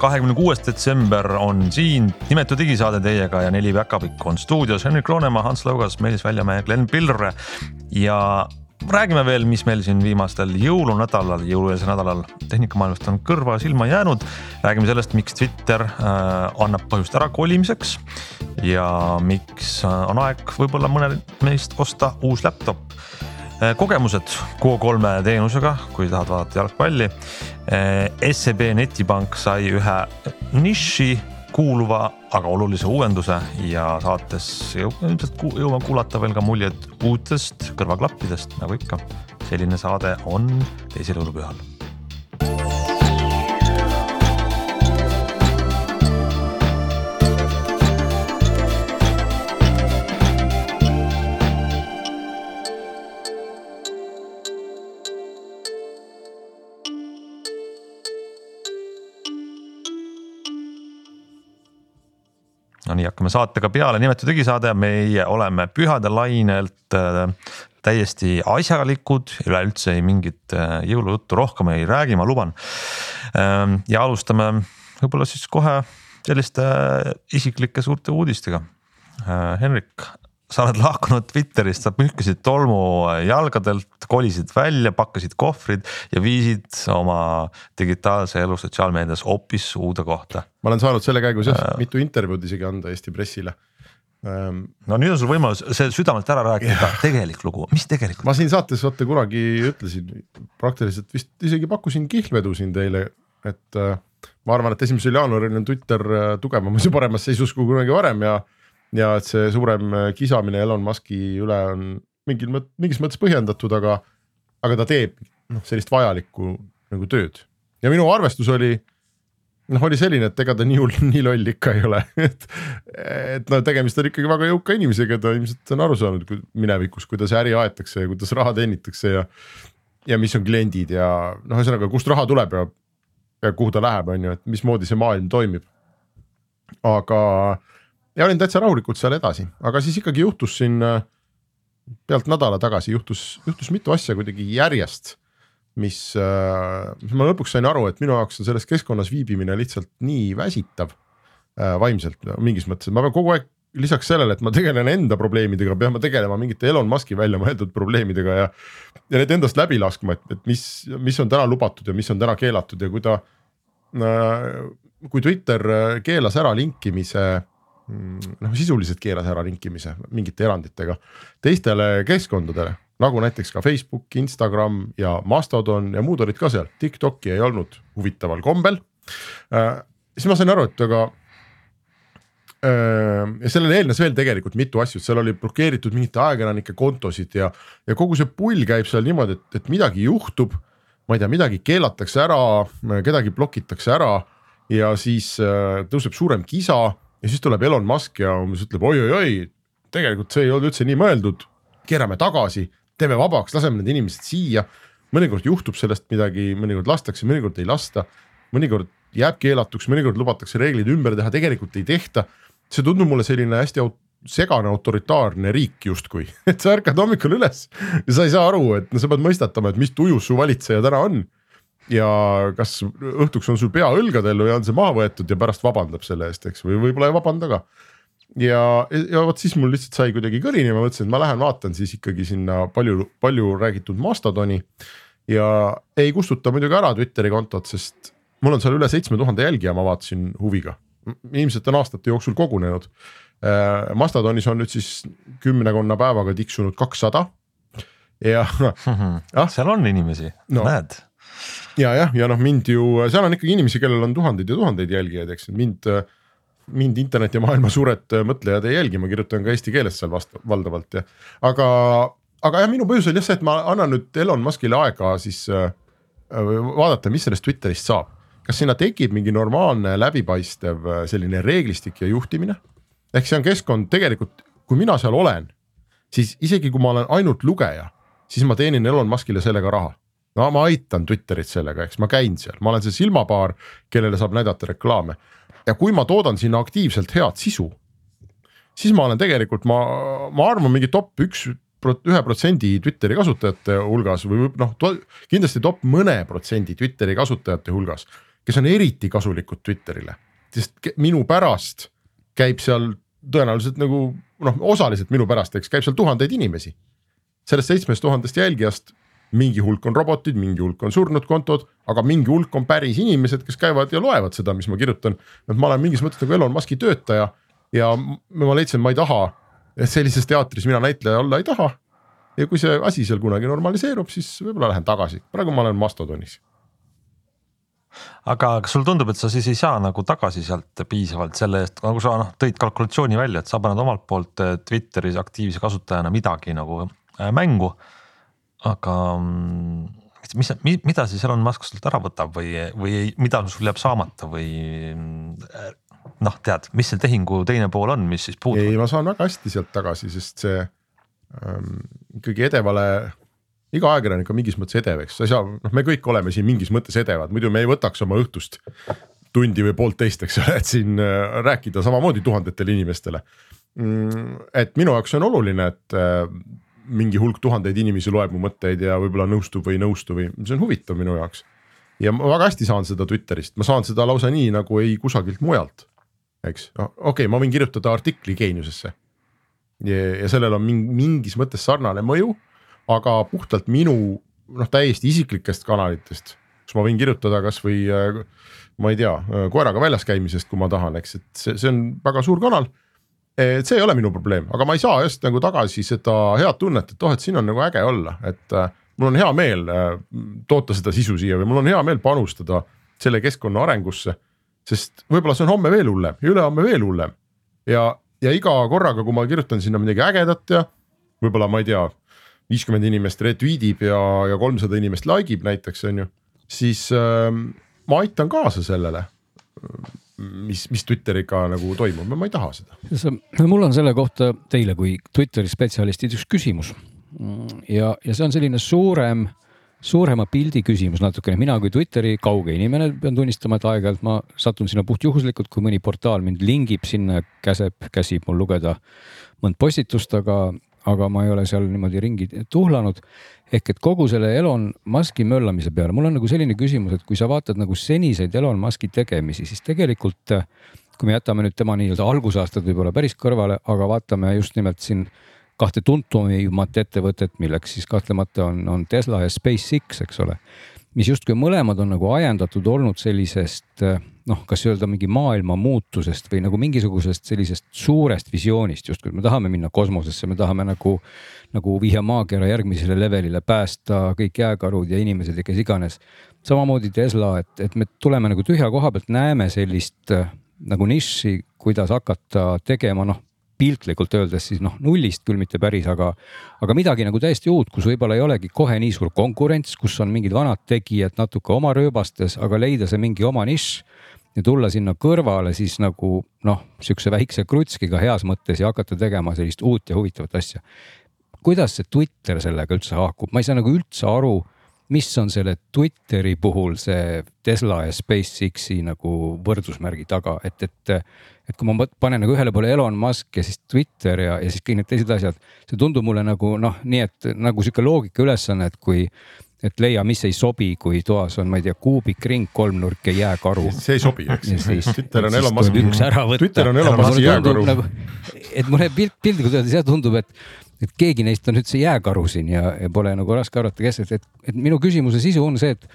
kahekümne kuues detsember on siin nimetu digisaade teiega ja neli päkapikku on stuudios. Henrik Roonemaa, Hans Lõugas, Meelis Väljamäe, Glen Pilre ja räägime veel, mis meil siin viimastel jõulunädalal, jõulueelsel nädalal tehnikamaailmast on kõrva silma jäänud. räägime sellest, miks Twitter äh, annab põhjust ära kolimiseks ja miks äh, on aeg võib-olla mõnel meist osta uus laptop kogemused Go3 teenusega, kui tahad vaadata jalgpalli. Äh, SEB Netipank sai ühe niši kuuluva, aga olulise uuenduse ja saates ilmselt jõuame kuulata veel ka muljed uutest kõrvaklappidest, nagu ikka. selline saade on teisel jõulupühal no nii, hakkame saatega peale, nimetu digisaade, meie oleme pühade lainelt äh, täiesti asjalikud, üleüldse ei mingit äh, jõulujuttu rohkem ei räägi, ma luban. Ähm, ja alustame võib-olla siis kohe selliste äh, isiklike suurte uudistega. Henrik, sa oled lahkunud Twitterist, sa pühkisid tolmu jalgadelt, kolisid välja, pakkasid kohvrid ja viisid oma digitaalse elu sotsiaalmeedias hoopis uude kohta. ma olen saanud selle käigus jah äh, mitu intervjuud isegi anda Eesti pressile ähm,. no nüüd on sul võimalus see südamelt ära rääkida, tegelik lugu, mis tegelikult. ma siin saates vaata kunagi ütlesin, praktiliselt vist isegi pakkusin kihlvedu siin teile, et äh, ma arvan, et esimesel jaanuaril on Twitter äh, tugevamas ja paremas seisus kui kunagi varem ja ja et see suurem äh, kisamine Elon Musk'i üle on mingil mõt-, mingis mõttes põhjendatud, aga, aga ta teeb noh, sellist vajalikku nagu tööd ja minu arvestus oli noh, oli selline, et ega ta nii hull, nii loll ikka ei ole et, et no tegemist on ikkagi väga jõuka inimesega, ta ilmselt on aru saanud minevikus, kuidas äri aetakse ja kuidas raha teenitakse ja. ja mis on kliendid ja noh, ühesõnaga, kust raha tuleb ja, ja kuhu ta läheb, on ju, et mismoodi see maailm toimib. aga ja olin täitsa rahulikult seal edasi, aga siis ikkagi juhtus siin äh, pealt nädala tagasi juhtus, juhtus mitu asja kuidagi järjest. mis, äh, mis ma lõpuks sain aru, et minu jaoks on selles keskkonnas viibimine lihtsalt nii väsitav äh, vaimselt mingis mõttes, et ma pean kogu aeg lisaks sellele, et ma tegelen enda probleemidega, pean ma tegelema mingite Elon Musk'i välja mõeldud probleemidega ja. ja need endast läbi laskma, et, et mis, mis on täna lubatud ja mis on täna keelatud ja kui ta kui Twitter keelas ära linkimise noh sisuliselt keelas ära linkimise mingite eranditega teistele keskkondadele nagu näiteks ka Facebook, Instagram ja Mastodon ja muud olid ka seal, TikTok'i ei olnud huvitaval kombel äh,. siis ma sain aru, et aga äh, ja sellele eelnes veel tegelikult mitu asju, seal oli blokeeritud mingite ajakirjanike kontosid ja, ja kogu see pull käib seal niimoodi, et, et midagi juhtub. ma ei tea, midagi keelatakse ära, kedagi blokitakse ära ja siis äh, tõuseb suurem kisa ja siis tuleb Elon Musk ja umbes ütleb oi-oi-oi, tegelikult see ei olnud üldse nii mõeldud, keerame tagasi, teeme vabaks, laseme need inimesed siia. mõnikord juhtub sellest midagi, mõnikord lastakse, mõnikord ei lasta, mõnikord jääb keelatuks, mõnikord lubatakse reeglid ümber teha, tegelikult ei tehta. see tundub mulle selline hästi aut segane autoritaarne riik justkui, et sa ärkad hommikul üles ja sa ei saa aru, et no sa pead mõistatama, et mis tujus su valitseja täna on ja kas õhtuks on sul pea õlgadel või on see maha võetud ja pärast vabandab selle eest, eks, või võib-olla ei vabanda ka. ja, ja vot siis mul lihtsalt sai kuidagi kõrini, ma mõtlesin, et ma lähen vaatan siis ikkagi sinna palju, palju räägitud Mastodoni. ja ei kustuta muidugi ära Twitteri kontot, sest mul on seal üle seitsme tuhande jälgija, ma vaatasin huviga. ilmselt on aastate jooksul kogunenud. Äh, Mastodonis on nüüd siis kümnekonna päevaga tiksunud kakssada ja ah, seal on inimesi no., näed ja jah, ja noh, mind ju seal on ikkagi inimesi, kellel on tuhandeid ja tuhandeid jälgijaid, eks mind, mind internetimaailma suured mõtlejad ei jälgi, ma kirjutan ka eesti keeles seal vast valdavalt ja, aga, aga jah, minu põhjus oli jah see, et ma annan nüüd Elon Muskile aega siis äh, vaadata, mis sellest Twitterist saab. kas sinna tekib mingi normaalne läbipaistev selline reeglistik ja juhtimine? ehk see on keskkond tegelikult, kui mina seal olen, siis isegi kui ma olen ainult lugeja, siis ma teenin Elon Muskile sellega raha. No ma aitan Twitterit sellega, eks ma käin seal, ma olen see silmapaar, kellele saab näidata reklaame. ja kui ma toodan sinna aktiivselt head sisu, siis ma olen tegelikult, ma, ma arvan, mingi top üks ühe protsendi Twitteri kasutajate hulgas või noh, kindlasti top mõne protsendi Twitteri kasutajate hulgas, kes on eriti kasulikud Twitterile, sest minu pärast käib seal tõenäoliselt nagu noh, osaliselt minu pärast, eks käib seal tuhandeid inimesi. sellest seitsmest tuhandest jälgijast mingi hulk on robotid, mingi hulk on surnud kontod, aga mingi hulk on päris inimesed, kes käivad ja loevad seda, mis ma kirjutan. et ma olen mingis mõttes nagu Elon Musk'i töötaja ja ma leidsin, et ma ei taha sellises teatris mina näitleja olla ei taha. ja kui see asi seal kunagi normaliseerub, siis võib-olla lähen tagasi, praegu ma olen Mastodonis. aga kas sulle tundub, et sa siis ei saa nagu tagasi sealt piisavalt selle eest, nagu sa noh tõid kalkulatsiooni välja, et sa paned omalt poolt eh, Twitteris aktiivse kasutajana midagi nagu eh, mängu. Aga mm, mis, mida siis Elon Musk sult ära võtab või, või mida sul jääb saamata või mm, noh, tead, mis see tehingu teine pool on, mis siis puudub? ei, ma saan väga hästi sealt tagasi, sest see ähm, ikkagi edevale, iga ajakirjanik on mingis mõttes edev, eks sa ei saa, noh, me kõik oleme siin mingis mõttes edevad, muidu me ei võtaks oma õhtust tundi või poolteist, eks ole, et siin äh, rääkida samamoodi tuhandetele inimestele mm,. et minu jaoks on oluline, et äh, mingi hulk tuhandeid inimesi loeb mu mõtteid ja võib-olla nõustub või ei nõustu või see on huvitav minu jaoks ja ma väga hästi saan seda Twitterist, ma saan seda lausa nii nagu ei kusagilt mujalt eks, okei okay,, ma võin kirjutada artikli geeniusesse. ja, ja sellel on mingis mõttes sarnane mõju, aga puhtalt minu noh, täiesti isiklikest kanalitest, kus ma võin kirjutada kasvõi äh, ma ei tea, äh, koeraga väljas käimisest, kui ma tahan, eks, et see, see on väga suur kanal. Et see ei ole minu probleem, aga ma ei saa just nagu tagasi seda head tunnet, et oh, et siin on nagu äge olla, et äh, mul on hea meel äh, toota seda sisu siia või mul on hea meel panustada selle keskkonna arengusse sest võib-olla see on homme veel hullem ja ülehomme veel hullem. ja, ja iga korraga, kui ma kirjutan sinna midagi ägedat ja võib-olla ma ei tea, viiskümmend inimest retweet ib ja, ja kolmsada inimest like ib näiteks on ju, siis äh, ma aitan kaasa sellele mis, mis Twitteriga nagu toimub ma ei taha seda. mul on selle kohta teile kui Twitteri spetsialistid üks küsimus. ja, ja see on selline suurem suurema pildi küsimus natukene, mina kui Twitteri kauge inimene pean tunnistama, et aeg-ajalt ma satun sinna puhtjuhuslikult, kui mõni portaal mind lingib sinna, käseb, käsib mul lugeda mõnd postitust, aga, aga ma ei ole seal niimoodi ringi tuhlanud. ehk et kogu selle Elon Musk'i möllamise peale, mul on nagu selline küsimus, et kui sa vaatad nagu seniseid Elon Musk'i tegemisi, siis tegelikult kui me jätame nüüd tema nii-öelda algusaastad võib-olla päris kõrvale, aga vaatame just nimelt siin kahte tuntumat ettevõtet, milleks siis kahtlemata on, on Tesla ja SpaceX, eks ole. mis justkui mõlemad on nagu ajendatud olnud sellisest noh, kas öelda mingi maailma muutusest või nagu mingisugusest sellisest suurest visioonist justkui, me tahame minna kosmosesse, me tahame nagu, nagu viia maakera järgmisele levelile, päästa kõik jääkarud ja inimesed ja kes iganes. samamoodi Tesla, et, et me tuleme nagu tühja koha pealt, näeme sellist nagu nišši, kuidas hakata tegema noh piltlikult öeldes siis noh, nullist küll mitte päris, aga, aga midagi nagu täiesti uut, kus võib-olla ei olegi kohe nii suur konkurents, kus on mingid vanad tegijad natuke oma rööbastes, aga leida see mingi oma nišš ja tulla sinna kõrvale siis nagu noh, sihukese väikse krutskiga heas mõttes ja hakata tegema sellist uut ja huvitavat asja. kuidas see Twitter sellega üldse haakub, ma ei saa nagu üldse aru mis on selle Twitteri puhul see Tesla ja SpaceX-i nagu võrdusmärgi taga, et, et, et kui ma panen nagu ühele poole Elon Musk ja siis Twitter ja, ja siis kõik need teised asjad, see tundub mulle nagu noh, nii et nagu sihuke loogika ülesanne, et kui et leia, mis ei sobi, kui toas on, ma ei tea, kuubikring, kolmnurk ja jääkaru. see ei sobi, eks. Twitter on Elon Musk'i, Twitter on Elon Musk'i jääkaru. Nagu, et mulle pilt, piltlikult öeldes jah tundub, et et keegi neist on üldse jääkaru siin ja, ja pole nagu raske arvata, kes, et, et, et minu küsimuse sisu on see, et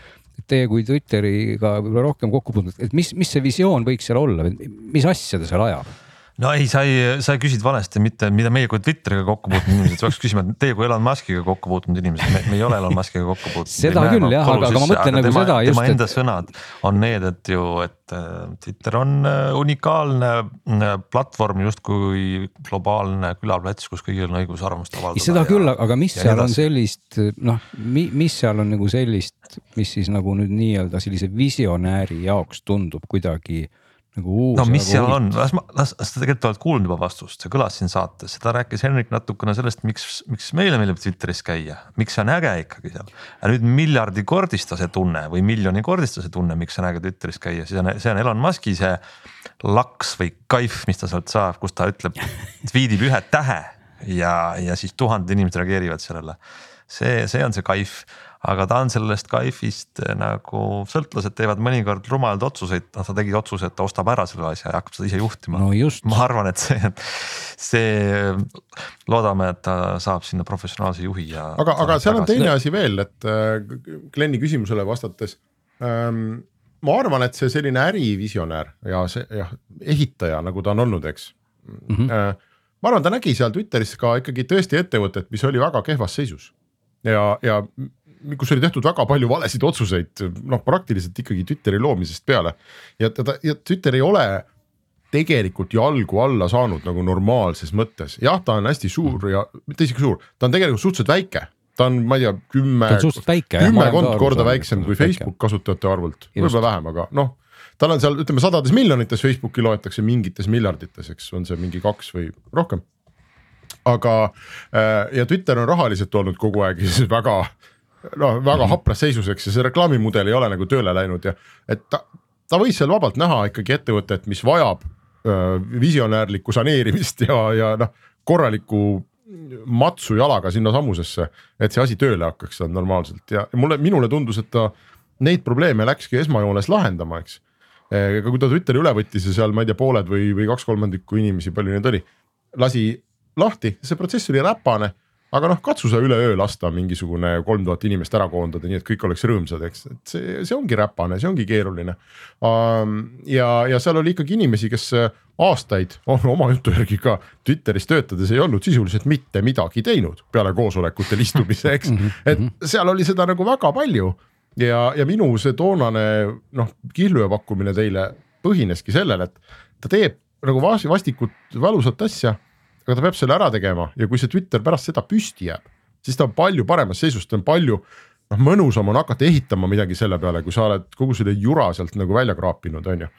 teie kui Twitteriga võib-olla rohkem kokku puutunud, et mis, mis see visioon võiks seal olla, mis asja ta seal ajab? No ei, sa ei, sa küsid valesti, mitte mida meie kui Twitteriga kokku puutunud inimesed, sa peaks küsima, teie kui Elon Musk'iga kokku puutunud inimesed, me ei ole Elon Musk'iga kokku puutunud. seda küll jah, aga, aga ma mõtlen nagu tema, seda just. tema enda et... sõnad on need, et ju, et äh, Twitter on äh, unikaalne äh, platvorm justkui globaalne külaplats, kus kõigil on õigus arvamust avaldada. seda ja, küll, aga mis seal on sellist noh, mis seal on nagu sellist, mis siis nagu nüüd nii-öelda sellise visionääri jaoks tundub kuidagi nagu uus. no mis seal on, las ma, las, sa tegelikult oled kuulnud juba vastust, see kõlas siin saates, seda rääkis Henrik natukene sellest, miks, miks meile meeldib Twitteris käia, miks see on äge ikkagi seal. ja nüüd miljardikordista see tunne või miljonikordista see tunne, miks on äge Twitteris käia, siis on, see on Elon Musk'i see laks või kaif, mis ta sealt saab, kus ta ütleb, tweetib ühe tähe ja, ja siis tuhanded inimesed reageerivad sellele. see, see on see kaif aga ta on sellest Kaifist nagu sõltlased teevad mõnikord rumalaid otsuseid, noh ta tegi otsuse, et ta ostab ära selle asja ja hakkab seda ise juhtima no just, ma arvan, et see, see loodame, et ta saab sinna professionaalse juhi ja. aga, aga seal on teine asi veel, et äh, Glenni küsimusele vastates ähm,. ma arvan, et see selline ärivisionäär ja see jah, ehitaja, nagu ta on olnud, eks mm. -hmm. ma arvan, ta nägi seal Twitteris ka ikkagi tõesti ettevõtet, mis oli väga kehvas seisus ja, ja kus oli tehtud väga palju valesid otsuseid, noh praktiliselt ikkagi Twitteri loomisest peale ja ta ja Twitter ei ole tegelikult jalgu alla saanud nagu normaalses mõttes, jah, ta on hästi suur ja mitte isegi suur, ta on tegelikult suhteliselt väike, ta on, ma ei tea, kümme väike. kümmekond korda väiksem kui Facebook kasutajate arvult, võib-olla vähem, aga noh. tal on seal ütleme sadades miljonites, Facebooki loetakse mingites miljardites, eks on see mingi kaks või rohkem. aga äh, ja Twitter on rahaliselt olnud kogu aeg väga noh, väga hapras seisus, eks ja see reklaamimudel ei ole nagu tööle läinud ja et ta, ta võis seal vabalt näha ikkagi ettevõtet, mis vajab äh, visionäärlikku saneerimist ja, ja noh, korralikku matsu jalaga sinnasamusesse, et see asi tööle hakkaks seal normaalselt ja mulle, minule tundus, et ta neid probleeme läkski esmajoones lahendama, eks. aga kui ta Twitteri üle võttis ja seal, ma ei tea, pooled või, või kaks kolmandikku inimesi, palju neid oli, lasi lahti, see protsess oli räpane aga noh, katsu sa üleöö lasta mingisugune kolm tuhat inimest ära koondada, nii et kõik oleks rõõmsad, eks, et see, see ongi räpane, see ongi keeruline. ja, ja seal oli ikkagi inimesi, kes aastaid oma jutu järgi ka Twitteris töötades ei olnud sisuliselt mitte midagi teinud peale koosolekutel istumise, eks, et seal oli seda nagu väga palju. Ja, ja minu see toonane noh, kihlveo pakkumine teile põhineski sellel, et ta teeb nagu vas- vastikut valusat asja aga ta peab selle ära tegema ja kui see Twitter pärast seda püsti jääb, siis ta on palju paremas seisus, ta on palju noh, mõnusam on hakata ehitama midagi selle peale, kui sa oled kogu selle jura sealt nagu välja kraapinud, on ju.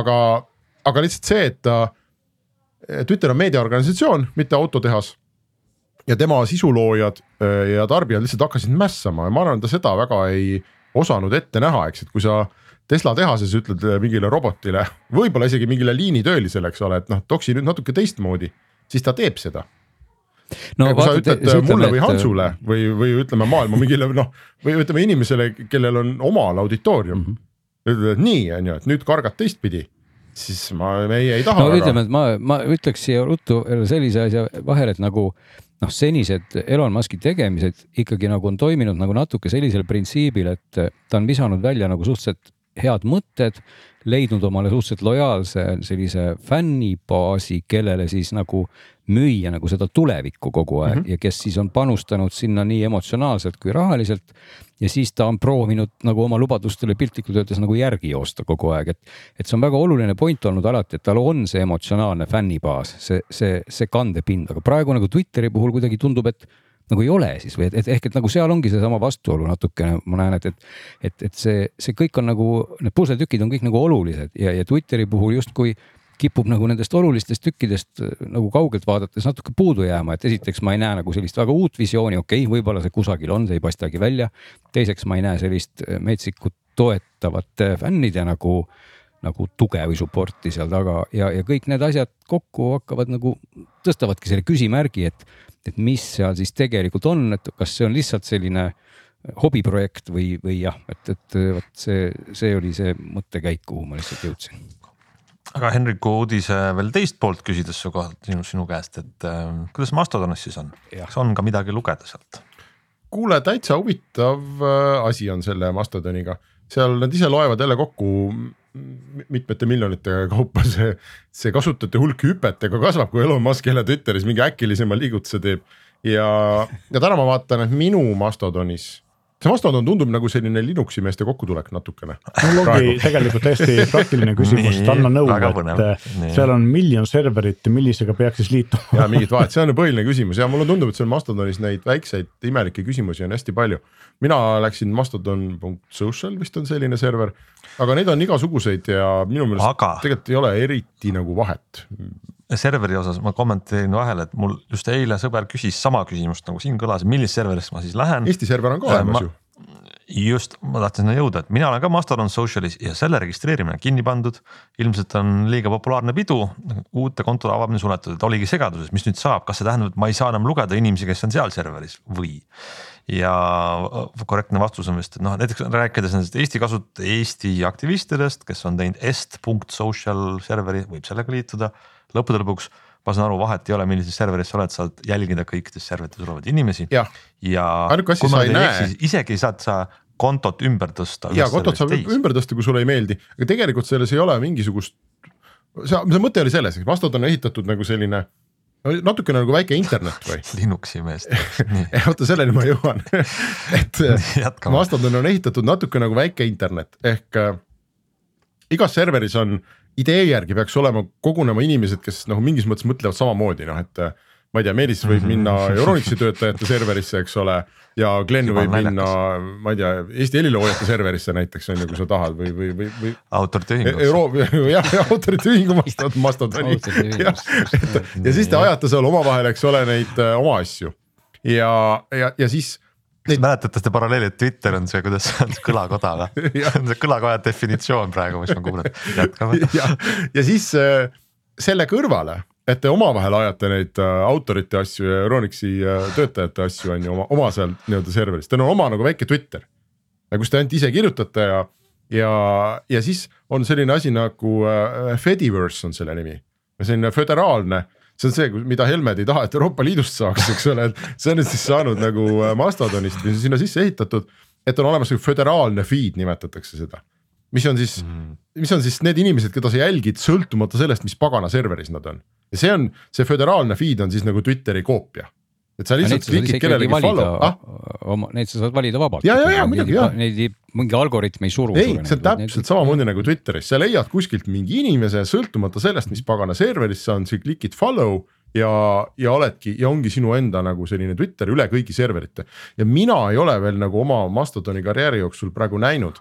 aga, aga lihtsalt see, et ta, Twitter on meediaorganisatsioon, mitte autotehas. ja tema sisuloojad äh, ja tarbijad lihtsalt hakkasid mässama ja ma arvan, ta seda väga ei osanud ette näha, eks, et kui sa Tesla tehases ütled mingile robotile, võib-olla isegi mingile liinitöölisele, eks ole, et noh, toksi nüüd natuke teistmoodi siis ta teeb seda no,. kui sa ütled te, mulle või Hansule või, või ütleme maailma mingile noh, või ütleme inimesele, kellel on omal auditoorium mm, -hmm. ütled, nii on ju, et nüüd kargad teistpidi, siis ma, meie ei taha no ütleme, et ma, ma ütleks siia ruttu sellise asja vahele, et nagu noh, senised Elon Musk'i tegemised ikkagi nagu on toiminud nagu natuke sellisel printsiibil, et ta on visanud välja nagu suhteliselt head mõtted, leidnud omale suhteliselt lojaalse sellise fännibaasi, kellele siis nagu müüa nagu seda tulevikku kogu aeg mm -hmm. ja kes siis on panustanud sinna nii emotsionaalselt kui rahaliselt. ja siis ta on proovinud nagu oma lubadustele piltlikult öeldes nagu järgi joosta kogu aeg, et, et see on väga oluline point olnud alati, et tal on see emotsionaalne fännibaas, see, see, see kandepind, aga praegu nagu Twitteri puhul kuidagi tundub, et nagu ei ole siis või et, et ehk et nagu seal ongi seesama vastuolu natukene, ma näen, et, et, et, et see, see kõik on nagu need pusletükid on kõik nagu olulised ja, ja Twitteri puhul justkui kipub nagu nendest olulistest tükkidest nagu kaugelt vaadates natuke puudu jääma, et esiteks ma ei näe nagu sellist väga uut visiooni, okei okay,, võib-olla see kusagil on, see ei paistagi välja. teiseks ma ei näe sellist metsikut toetavate fännide nagu, nagu tuge või support'i seal taga ja, ja kõik need asjad kokku hakkavad nagu tõstavadki selle küsimärgi, et, et mis seal siis tegelikult on, et kas see on lihtsalt selline hobiprojekt või, või jah, et, et vot see, see oli see mõttekäik, kuhu ma lihtsalt jõudsin. Aga Henriku uudise veel teist poolt küsides su kohalt sinu, sinu käest, et äh, kuidas Mastodonis siis on, kas on ka midagi lugeda sealt? kuule, täitsa huvitav äh, asi on selle Mastodoniga, seal nad ise loevad jälle kokku mitmete miljonite kaupa see, see kasutajate hulk hüpetega kasvab, kui Elon Musk jälle Twitteris mingi äkilisema liigutuse teeb. Ja, ja täna ma vaatan, et minu Mastodonis see Mastodon tundub nagu selline Linuxi meeste kokkutulek natukene. mul ongi tegelikult täiesti praktiline küsimus, et anna nõu, et seal on miljon serverit ja millisega peaks siis liituma? ja mingit vahet, see on ju põhiline küsimus ja mulle tundub, et seal Mastodonis neid väikseid imelikke küsimusi on hästi palju. mina läksin mastodon.social vist on selline server, aga neid on igasuguseid ja minu meelest Aga- tegelikult ei ole eriti nagu vahet. Serveri osas ma kommenteerin vahele, et mul just eile sõber küsis sama küsimust nagu siin kõlas, millisesse serverisse ma siis lähen. Eesti server on ka Äh, olemas ma- ju. just, ma tahtsin sinna jõuda, et mina olen ka Mastodon Socialis ja selle registreerimine on kinni pandud. ilmselt on liiga populaarne pidu, uute kontode avamine suletud, et oligi segaduses, mis nüüd saab, kas see tähendab, et ma ei saa enam lugeda inimesi, kes on seal serveris või? ja korrektne vastus on vist, et noh, näiteks rääkides nendest Eesti kasut-, Eesti aktivistidest, kes on teinud est.social serveri, võib sellega liituda. Lõppude lõpuks ma saan aru, vahet ei ole, millises serveris sa oled, saad jälgida kõikides serverites olevaid inimesi jah, ja Ainuke asi, sa ei näe- isegi saad sa kontot ümber tõsta. ja kontot saab ümber tõsta, kui sulle ei meeldi, aga tegelikult selles ei ole mingisugust. see, see mõte oli selles, et Mastodon on ehitatud nagu selline natukene nagu väike internet või? Linuxi meest, oota, selleni ma jõuan, et jätkame. Mastodon on ehitatud natuke nagu väike internet ehk äh, igas serveris on idee järgi peaks olema kogunema inimesed, kes nagu mingis mõttes mõtlevad samamoodi, noh et äh, ma ei tea, Meelis võib Mhm. minna Euronixi töötajate serverisse, eks ole. ja Glen võib minna, ma ei tea, Eesti heliloojate serverisse näiteks on ju, kui sa tahad või, või, või, või autorite ühingus. Euro-, jah, autorite ühingu Mastodon, Mastodoni et ja siis te ajate seal omavahel, eks ole, neid äh, oma asju ja, ja, ja siis kas mäletate seda paralleeli, et Twitter on see, kuidas see on see kõlakoda või? See kõlakoja definitsioon praegu, mis ma kuulen, jätkame. ja, ja siis äh, selle kõrvale, et te omavahel ajate neid äh, autorite asju ja Euronixi äh, töötajate asju on ju oma, oma seal nii-öelda serveris, teil on oma nagu väike Twitter. kus te ainult ise kirjutate ja, ja, ja siis on selline asi nagu äh, Fediverse on selle nimi, selline föderaalne see on see, mida Helmed ei taha, et Euroopa Liidust saaks, eks ole, et see on nüüd siis saanud nagu äh, Mastodonist või sinna sisse ehitatud, et on olemas nagu föderaalne feed nimetatakse seda, mis on siis mm, mis on siis need inimesed, keda sa jälgid sõltumata sellest, mis pagana serveris nad on. ja see on, see föderaalne feed on siis nagu Twitteri koopia. Et sa lihtsalt klikid kellelegi follow, ah oma, neid sa saad valida vabalt. Ja, ja, ja, muidugi, jah. Neid ei- mingi algoritm ei suru. ei, see on täpselt samamoodi nagu Twitteris, sa leiad kuskilt mingi inimese, sõltumata sellest, mis pagana serveris see on, sa klikid follow ja, ja oledki ja ongi sinu enda nagu selline Twitter üle kõigi serverite. ja mina ei ole veel nagu oma Mastodoni karjääri jooksul praegu näinud,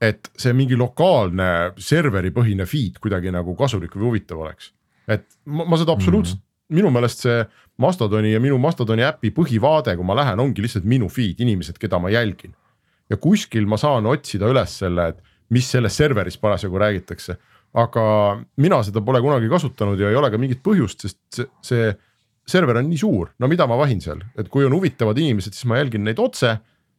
et see mingi lokaalne serveripõhine feed kuidagi nagu kasulik või huvitav oleks. et ma, ma seda absoluutselt mm, -hmm. minu meelest see Mastodoni ja minu Mastodoni äpi põhivaade, kui ma lähen, ongi lihtsalt minu feed, inimesed, keda ma jälgin. Ja kuskil ma saan otsida üles selle, et mis selles serveris parasjagu räägitakse. aga mina seda pole kunagi kasutanud ja ei ole ka mingit põhjust, sest see, see server on nii suur, no mida ma vahin seal, et kui on huvitavad inimesed, siis ma jälgin neid otse.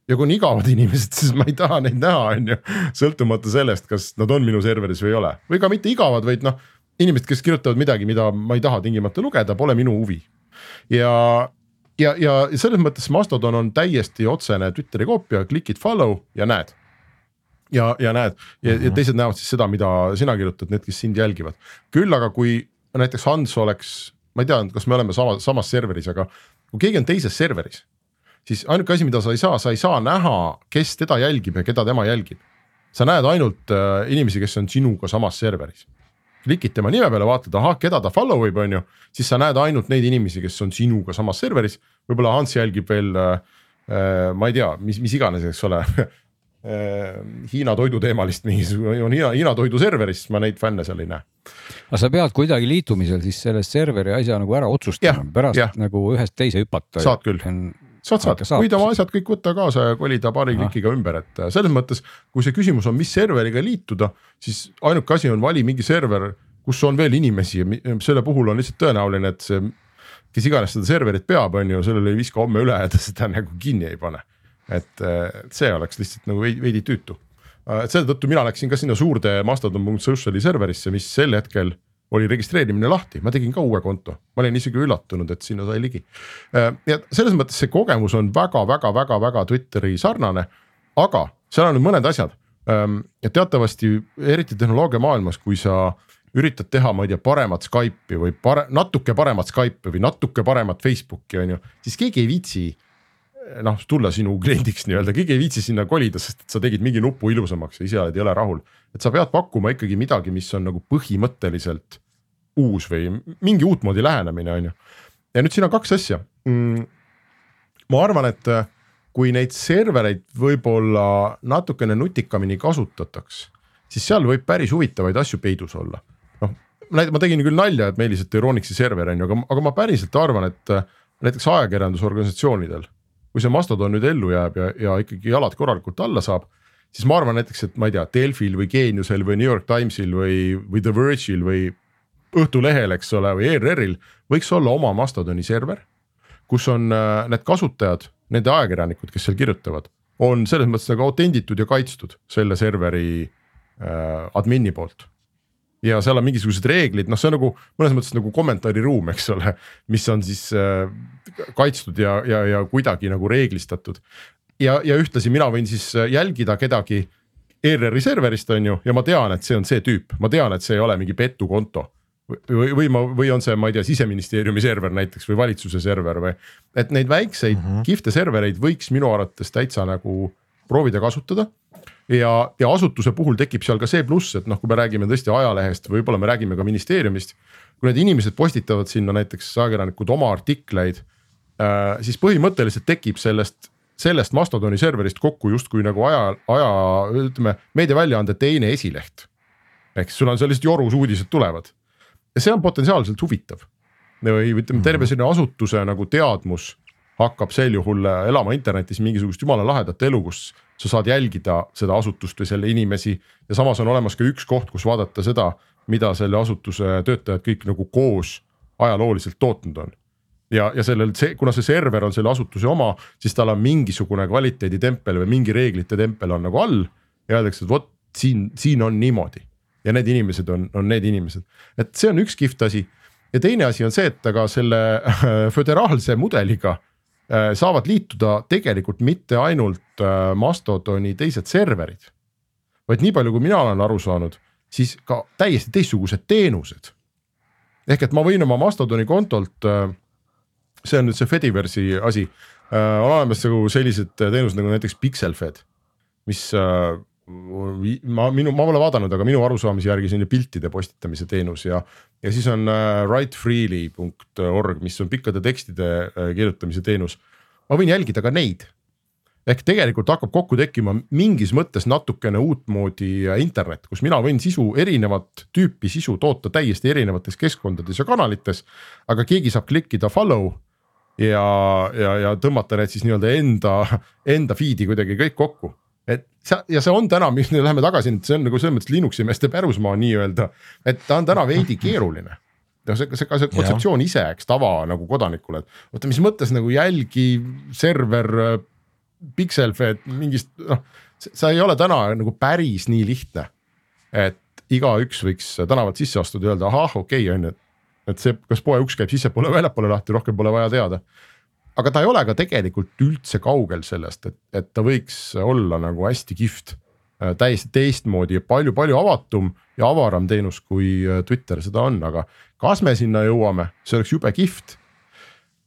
ja kui on igavad inimesed, siis ma ei taha neid näha, on ju, sõltumata sellest, kas nad on minu serveris või ei ole. Või ka mitte igavad, vaid noh, inimesed, kes kirjutavad midagi, mida ma ei taha tingimata lugeda, pole minu huvi ja ja, ja selles mõttes Mastodon on täiesti otsene Twitteri koopia, klikid follow ja näed. ja, ja näed ja, mm -hmm. ja teised näevad siis seda, mida sina kirjutad, need, kes sind jälgivad. küll aga kui näiteks Hans oleks, ma ei tea, kas me oleme sama, samas serveris, aga kui keegi on teises serveris, siis ainuke asi, mida sa ei saa, sa ei saa näha, kes teda jälgib ja keda tema jälgib. sa näed ainult äh, inimesi, kes on sinuga samas serveris klikid tema nime peale, vaatad, ahah, keda ta follow ib, on ju, siis sa näed ainult neid inimesi, kes on sinuga samas serveris. võib-olla Hans jälgib veel äh,, ma ei tea, mis, mis iganes, eks ole äh, Hiina toiduteemalist mingisugune, on Hiina, Hiina toidu serveris, ma neid fänne seal ei näe. aga sa pead kuidagi liitumisel siis selle serveri asja nagu ära otsustama pärast jah. nagu ühest teise hüpata. Saad küll. saad, saad, võid oma asjad kõik võtta kaasa ja kolida paari klikiga ümber, et äh, selles mõttes, kui see küsimus on, mis serveriga liituda, siis ainuke asi on vali mingi server, kus on veel inimesi ja selle puhul on lihtsalt tõenäoline, et see, kes iganes seda serverit peab, on ju, sellele ei viska homme üle ja ta seda nagu kinni ei pane. et äh, see oleks lihtsalt nagu veidi, veidi tüütu. et selle tõttu mina läksin ka sinna suurde mastodon.social'i serverisse, mis sel hetkel oli registreerimine lahti, ma tegin ka uue konto, ma olin isegi üllatunud, et sinna sai ligi. ja selles mõttes see kogemus on väga-väga-väga-väga Twitteri sarnane, aga seal on nüüd mõned asjad. ja teatavasti eriti tehnoloogia maailmas, kui sa üritad teha, ma ei tea, paremat Skype'i või pare-, natuke paremat Skype'i või natuke paremat Facebooki on ju, siis keegi ei viitsi noh tulla sinu kliendiks nii-öelda, keegi ei viitsi sinna kolida, sest et sa tegid mingi nupu ilusamaks ja ise oled jõle rahul. et sa pead pakkuma ikkagi midagi, mis on nagu põhimõtteliselt uus või mingi uutmoodi lähenemine, on ju. ja nüüd siin on kaks asja mm,. ma arvan, et äh, kui neid servereid võib-olla natukene nutikamini kasutataks, siis seal võib päris huvitavaid asju peidus olla. noh, ma tegin küll nalja, et Meelis, et Euronixi server on ju, aga, aga ma päriselt arvan, et äh, näiteks ajakirjandusorganisatsioonidel kui see Mastodon nüüd ellu jääb ja, ja ikkagi jalad korralikult alla saab, siis ma arvan näiteks, et ma ei tea, Delfil või Geeniusel või New York Timesil või, või The Verge'il või Õhtulehel, eks ole, või ERR-il võiks olla oma Mastodoni server, kus on äh, need kasutajad, nende ajakirjanikud, kes seal kirjutavad, on selles mõttes nagu autenditud ja kaitstud selle serveri äh, admini poolt ja seal on mingisugused reeglid, noh, see on nagu mõnes mõttes nagu kommentaariruum, eks ole, mis on siis äh, kaitstud ja, ja, ja kuidagi nagu reeglistatud. ja, ja ühtlasi mina võin siis jälgida kedagi ERR-i serverist on ju ja ma tean, et see on see tüüp, ma tean, et see ei ole mingi petukonto või, või ma, või on see, ma ei tea, siseministeeriumi server näiteks või valitsuse server või. et neid väikseid mm -hmm. kihvte servereid võiks minu arvates täitsa nagu proovida kasutada ja, ja asutuse puhul tekib seal ka see pluss, et noh, kui me räägime tõesti ajalehest, võib-olla me räägime ka ministeeriumist. kui need inimesed postitavad sinna näiteks ajakirjanikud oma artikleid äh,, siis põhimõtteliselt tekib sellest, sellest Mastodoni serverist kokku justkui nagu aja, aja ütleme meediaväljaande teine esileht. ehk siis sul on seal lihtsalt jorus uudised tulevad ja see on potentsiaalselt huvitav. või ütleme, terve selline asutuse nagu teadmus hakkab sel juhul elama internetis mingisugust jumala lahedat elu, kus sa saad jälgida seda asutust või selle inimesi. Ja samas on olemas ka üks koht, kus vaadata seda, mida selle asutuse töötajad kõik nagu koos ajalooliselt tootnud on. ja, ja sellel, see, kuna see server on selle asutuse oma, siis tal on mingisugune kvaliteeditempel või mingi reeglite tempel on nagu all ja öeldakse, et vot siin, siin on niimoodi. Ja need inimesed on, on need inimesed, et see on üks kihvt asi. Ja teine asi on see, et aga selle föderaalse mudeliga saavad liituda tegelikult mitte ainult äh, Mastodoni teised serverid. vaid nii palju, kui mina olen aru saanud, siis ka täiesti teistsugused teenused. ehk et ma võin oma Mastodoni kontolt, äh, see on nüüd see Fediverse'i asi, on olemas nagu sellised teenused nagu näiteks Pixelfed, mis ma minu, ma pole vaadanud, aga minu arusaamise järgi selline piltide postitamise teenus ja, ja siis on äh, writefreely.org, mis on pikkade tekstide äh, kirjutamise teenus. ma võin jälgida ka neid. ehk tegelikult hakkab kokku tekkima mingis mõttes natukene uutmoodi äh, internet, kus mina võin sisu, erinevat tüüpi sisu toota täiesti erinevates keskkondades ja kanalites. aga keegi saab klikkida follow ja, ja, ja tõmmata need siis nii-öelda enda, enda feed'i kuidagi kõik kokku et sa ja see on täna, mis läheme tagasi, see on nagu selles mõttes Linuxi meeste pärusmaa nii-öelda, et ta on täna veidi keeruline. Noh, see, see ka see kontseptsioon ise, eks tava nagu kodanikule, et oota, mis mõttes nagu jälgi server, Pixelfed mingist noh, see ei ole täna nagu päris nii lihtne. et igaüks võiks tänavalt sisse astuda ja öelda ahah, okei okay, on ju, et see, kas poe uks käib sissepoole või väljapoole lahti, rohkem pole vaja teada aga ta ei ole ka tegelikult üldse kaugel sellest, et, et ta võiks olla nagu hästi kihvt äh, täiesti teistmoodi ja palju-palju avatum ja avaram teenus, kui äh, Twitter seda on, aga kas me sinna jõuame, see oleks jube kihvt.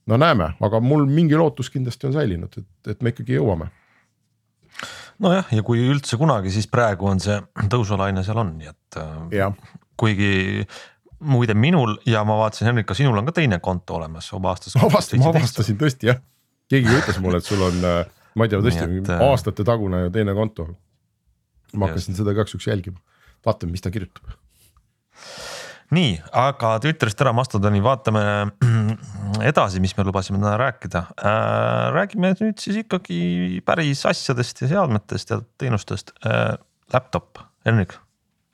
no näeme, aga mul mingi lootus kindlasti on säilinud, et, et me ikkagi jõuame. nojah, ja kui üldse kunagi, siis praegu on see tõusulaine seal on, nii et äh, kuigi muide minul ja ma vaatasin, Henrik, ka sinul on ka teine konto olemas juba aastast. ma avastasin, ma avastasin tõesti jah, keegi ütles mulle, et sul on, äh, ma ei tea, tõesti et, äh, aastate tagune teine konto. ma hakkasin seda igaks juhuks jälgima, vaatame, mis ta kirjutab. nii, aga Twitterist ära Mastodoni, vaatame edasi, mis me lubasime täna rääkida äh,. räägime nüüd siis ikkagi päris asjadest ja seadmetest ja teenustest äh,. Laptop, Henrik,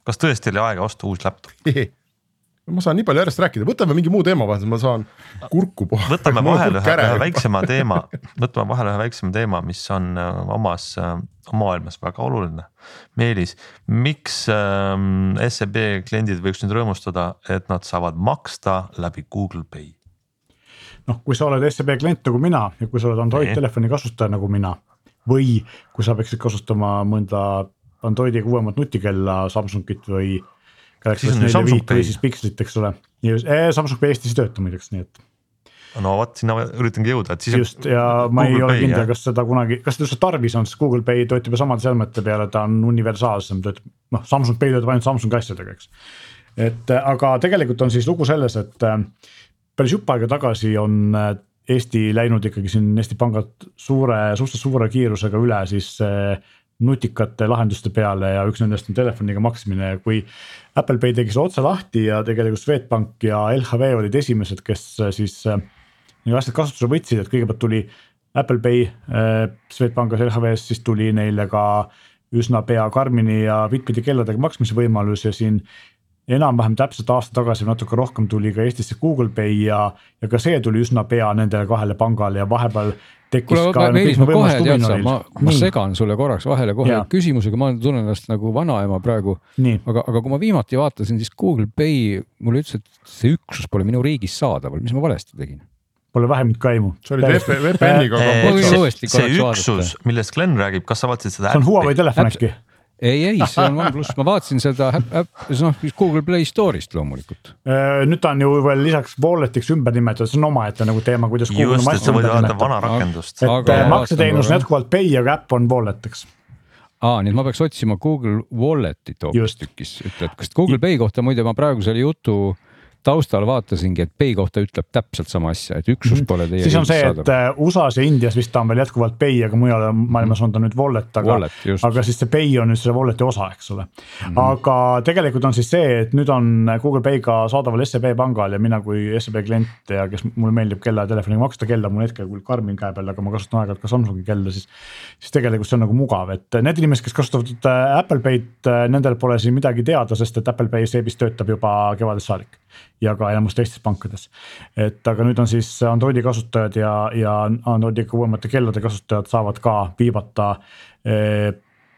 kas tõesti oli aega osta uus laptop? ma saan nii palju järjest rääkida, võtame mingi muu teema vahel, ma saan kurku puhata. võtame vahele ühe, ühe väiksema teema, võtame vahele ühe väiksema teema, mis on äh, omas äh, maailmas väga oluline. Meelis, miks ähm, SEB kliendid võiks nüüd rõõmustada, et nad saavad maksta läbi Google Pay? noh, kui sa oled SEB klient nagu mina ja kui sa oled Android nee. telefoni kasutaja nagu mina või kui sa peaksid kasutama mõnda Androidiga uuemat nutikella Samsungit või Galaxy S4 viit või siis Pixelit, eks ole. Samsung Pay Eestis ei tööta muideks, nii et. no vot, sinna üritangi jõuda, et siis. just ja ma Google ei ole kindel, kas seda kunagi, kas seda üldse tarvis on, sest Google Pay töötab ju samade seadmete peale, ta on universaalsem, töötab noh, Samsung Pay töötab ainult Samsungi asjadega, eks. et aga tegelikult on siis lugu selles, et äh, päris jupp aega tagasi on äh, Eesti läinud ikkagi siin Eesti pangad suure, suhteliselt suure kiirusega üle siis äh, nutikate lahenduste peale ja üks nendest on telefoniga maksmine, kui Apple Pay tegi selle otse lahti ja tegelikult Swedbank ja LHV olid esimesed, kes äh, siis äh, need asjad kasutusele võtsid, et kõigepealt tuli Apple Pay äh, Swedbankis, LHV-s, siis tuli neile ka üsna pea Karmini ja Bitbiti kelladega maksmise võimalus ja siin enam-vähem täpselt aasta tagasi või natuke rohkem tuli ka Eestisse Google Pay ja, ja ka see tuli üsna pea nendele kahele pangale ja vahepeal tekkis Kule, ka. Meelis, ma kohe tead sa, ma, ma segan sulle korraks vahele kohe ja. küsimusega, ma tunnen ennast nagu vanaema praegu. aga, aga kui ma viimati vaatasin, siis Google Pay mulle ütles, et see üksus pole minu riigis saadaval, mis ma valesti tegin? Pole vähemitki aimu. see oli VPN-iga kompleksne. see üksus, millest Glen räägib, kas sa vaatasid seda? see on Huawei telefon äkki ei, ei, see on OnePlus, ma vaatasin seda äpp, noh Google Play Store'ist loomulikult. Äh, nüüd ta on ju veel lisaks Wallet'iks ümber nimetatud, see on omaette nagu teema, kuidas. just, et sa võid vaadata vana rakendust. et aga, äh, makseteenus on jätkuvalt Pay, aga äpp on Wallet, eks aa, nii et ma peaks otsima Google Wallet'it hoopistükkis, ütled, kas Google Pay kohta muide ma praegu selle jutu äh, taustal vaatasingi, et Pay kohta ütleb täpselt sama asja, et üksus mhm. pole teie. siis on see, et äh, USA-s ja Indias vist ta on veel jätkuvalt Pay, aga mujal maailmas on ta nüüd wallet, aga, aga siis see Pay on nüüd selle wallet'i osa, eks ole mm. -hmm. aga tegelikult on siis see, et nüüd on Google Pay ka saadaval SEB pangal ja mina kui SEB klient ja kes mulle meeldib kella ja telefoniga maksta, kella mul hetkel küll Karmin käe peal, aga ma kasutan aeg-ajalt ka Samsungi kella, siis. siis tegelikult see on nagu mugav, et need inimesed, kes kasutavad äh, Apple Pay'd, äh, nendel pole siin midagi teada, sest et Apple Pay seebis töötab juba kevadest saadik ja ka enamus teistes pankades. et aga nüüd on siis Androidi kasutajad ja, ja Androidiga uuemate kellade kasutajad saavad ka viibata eh,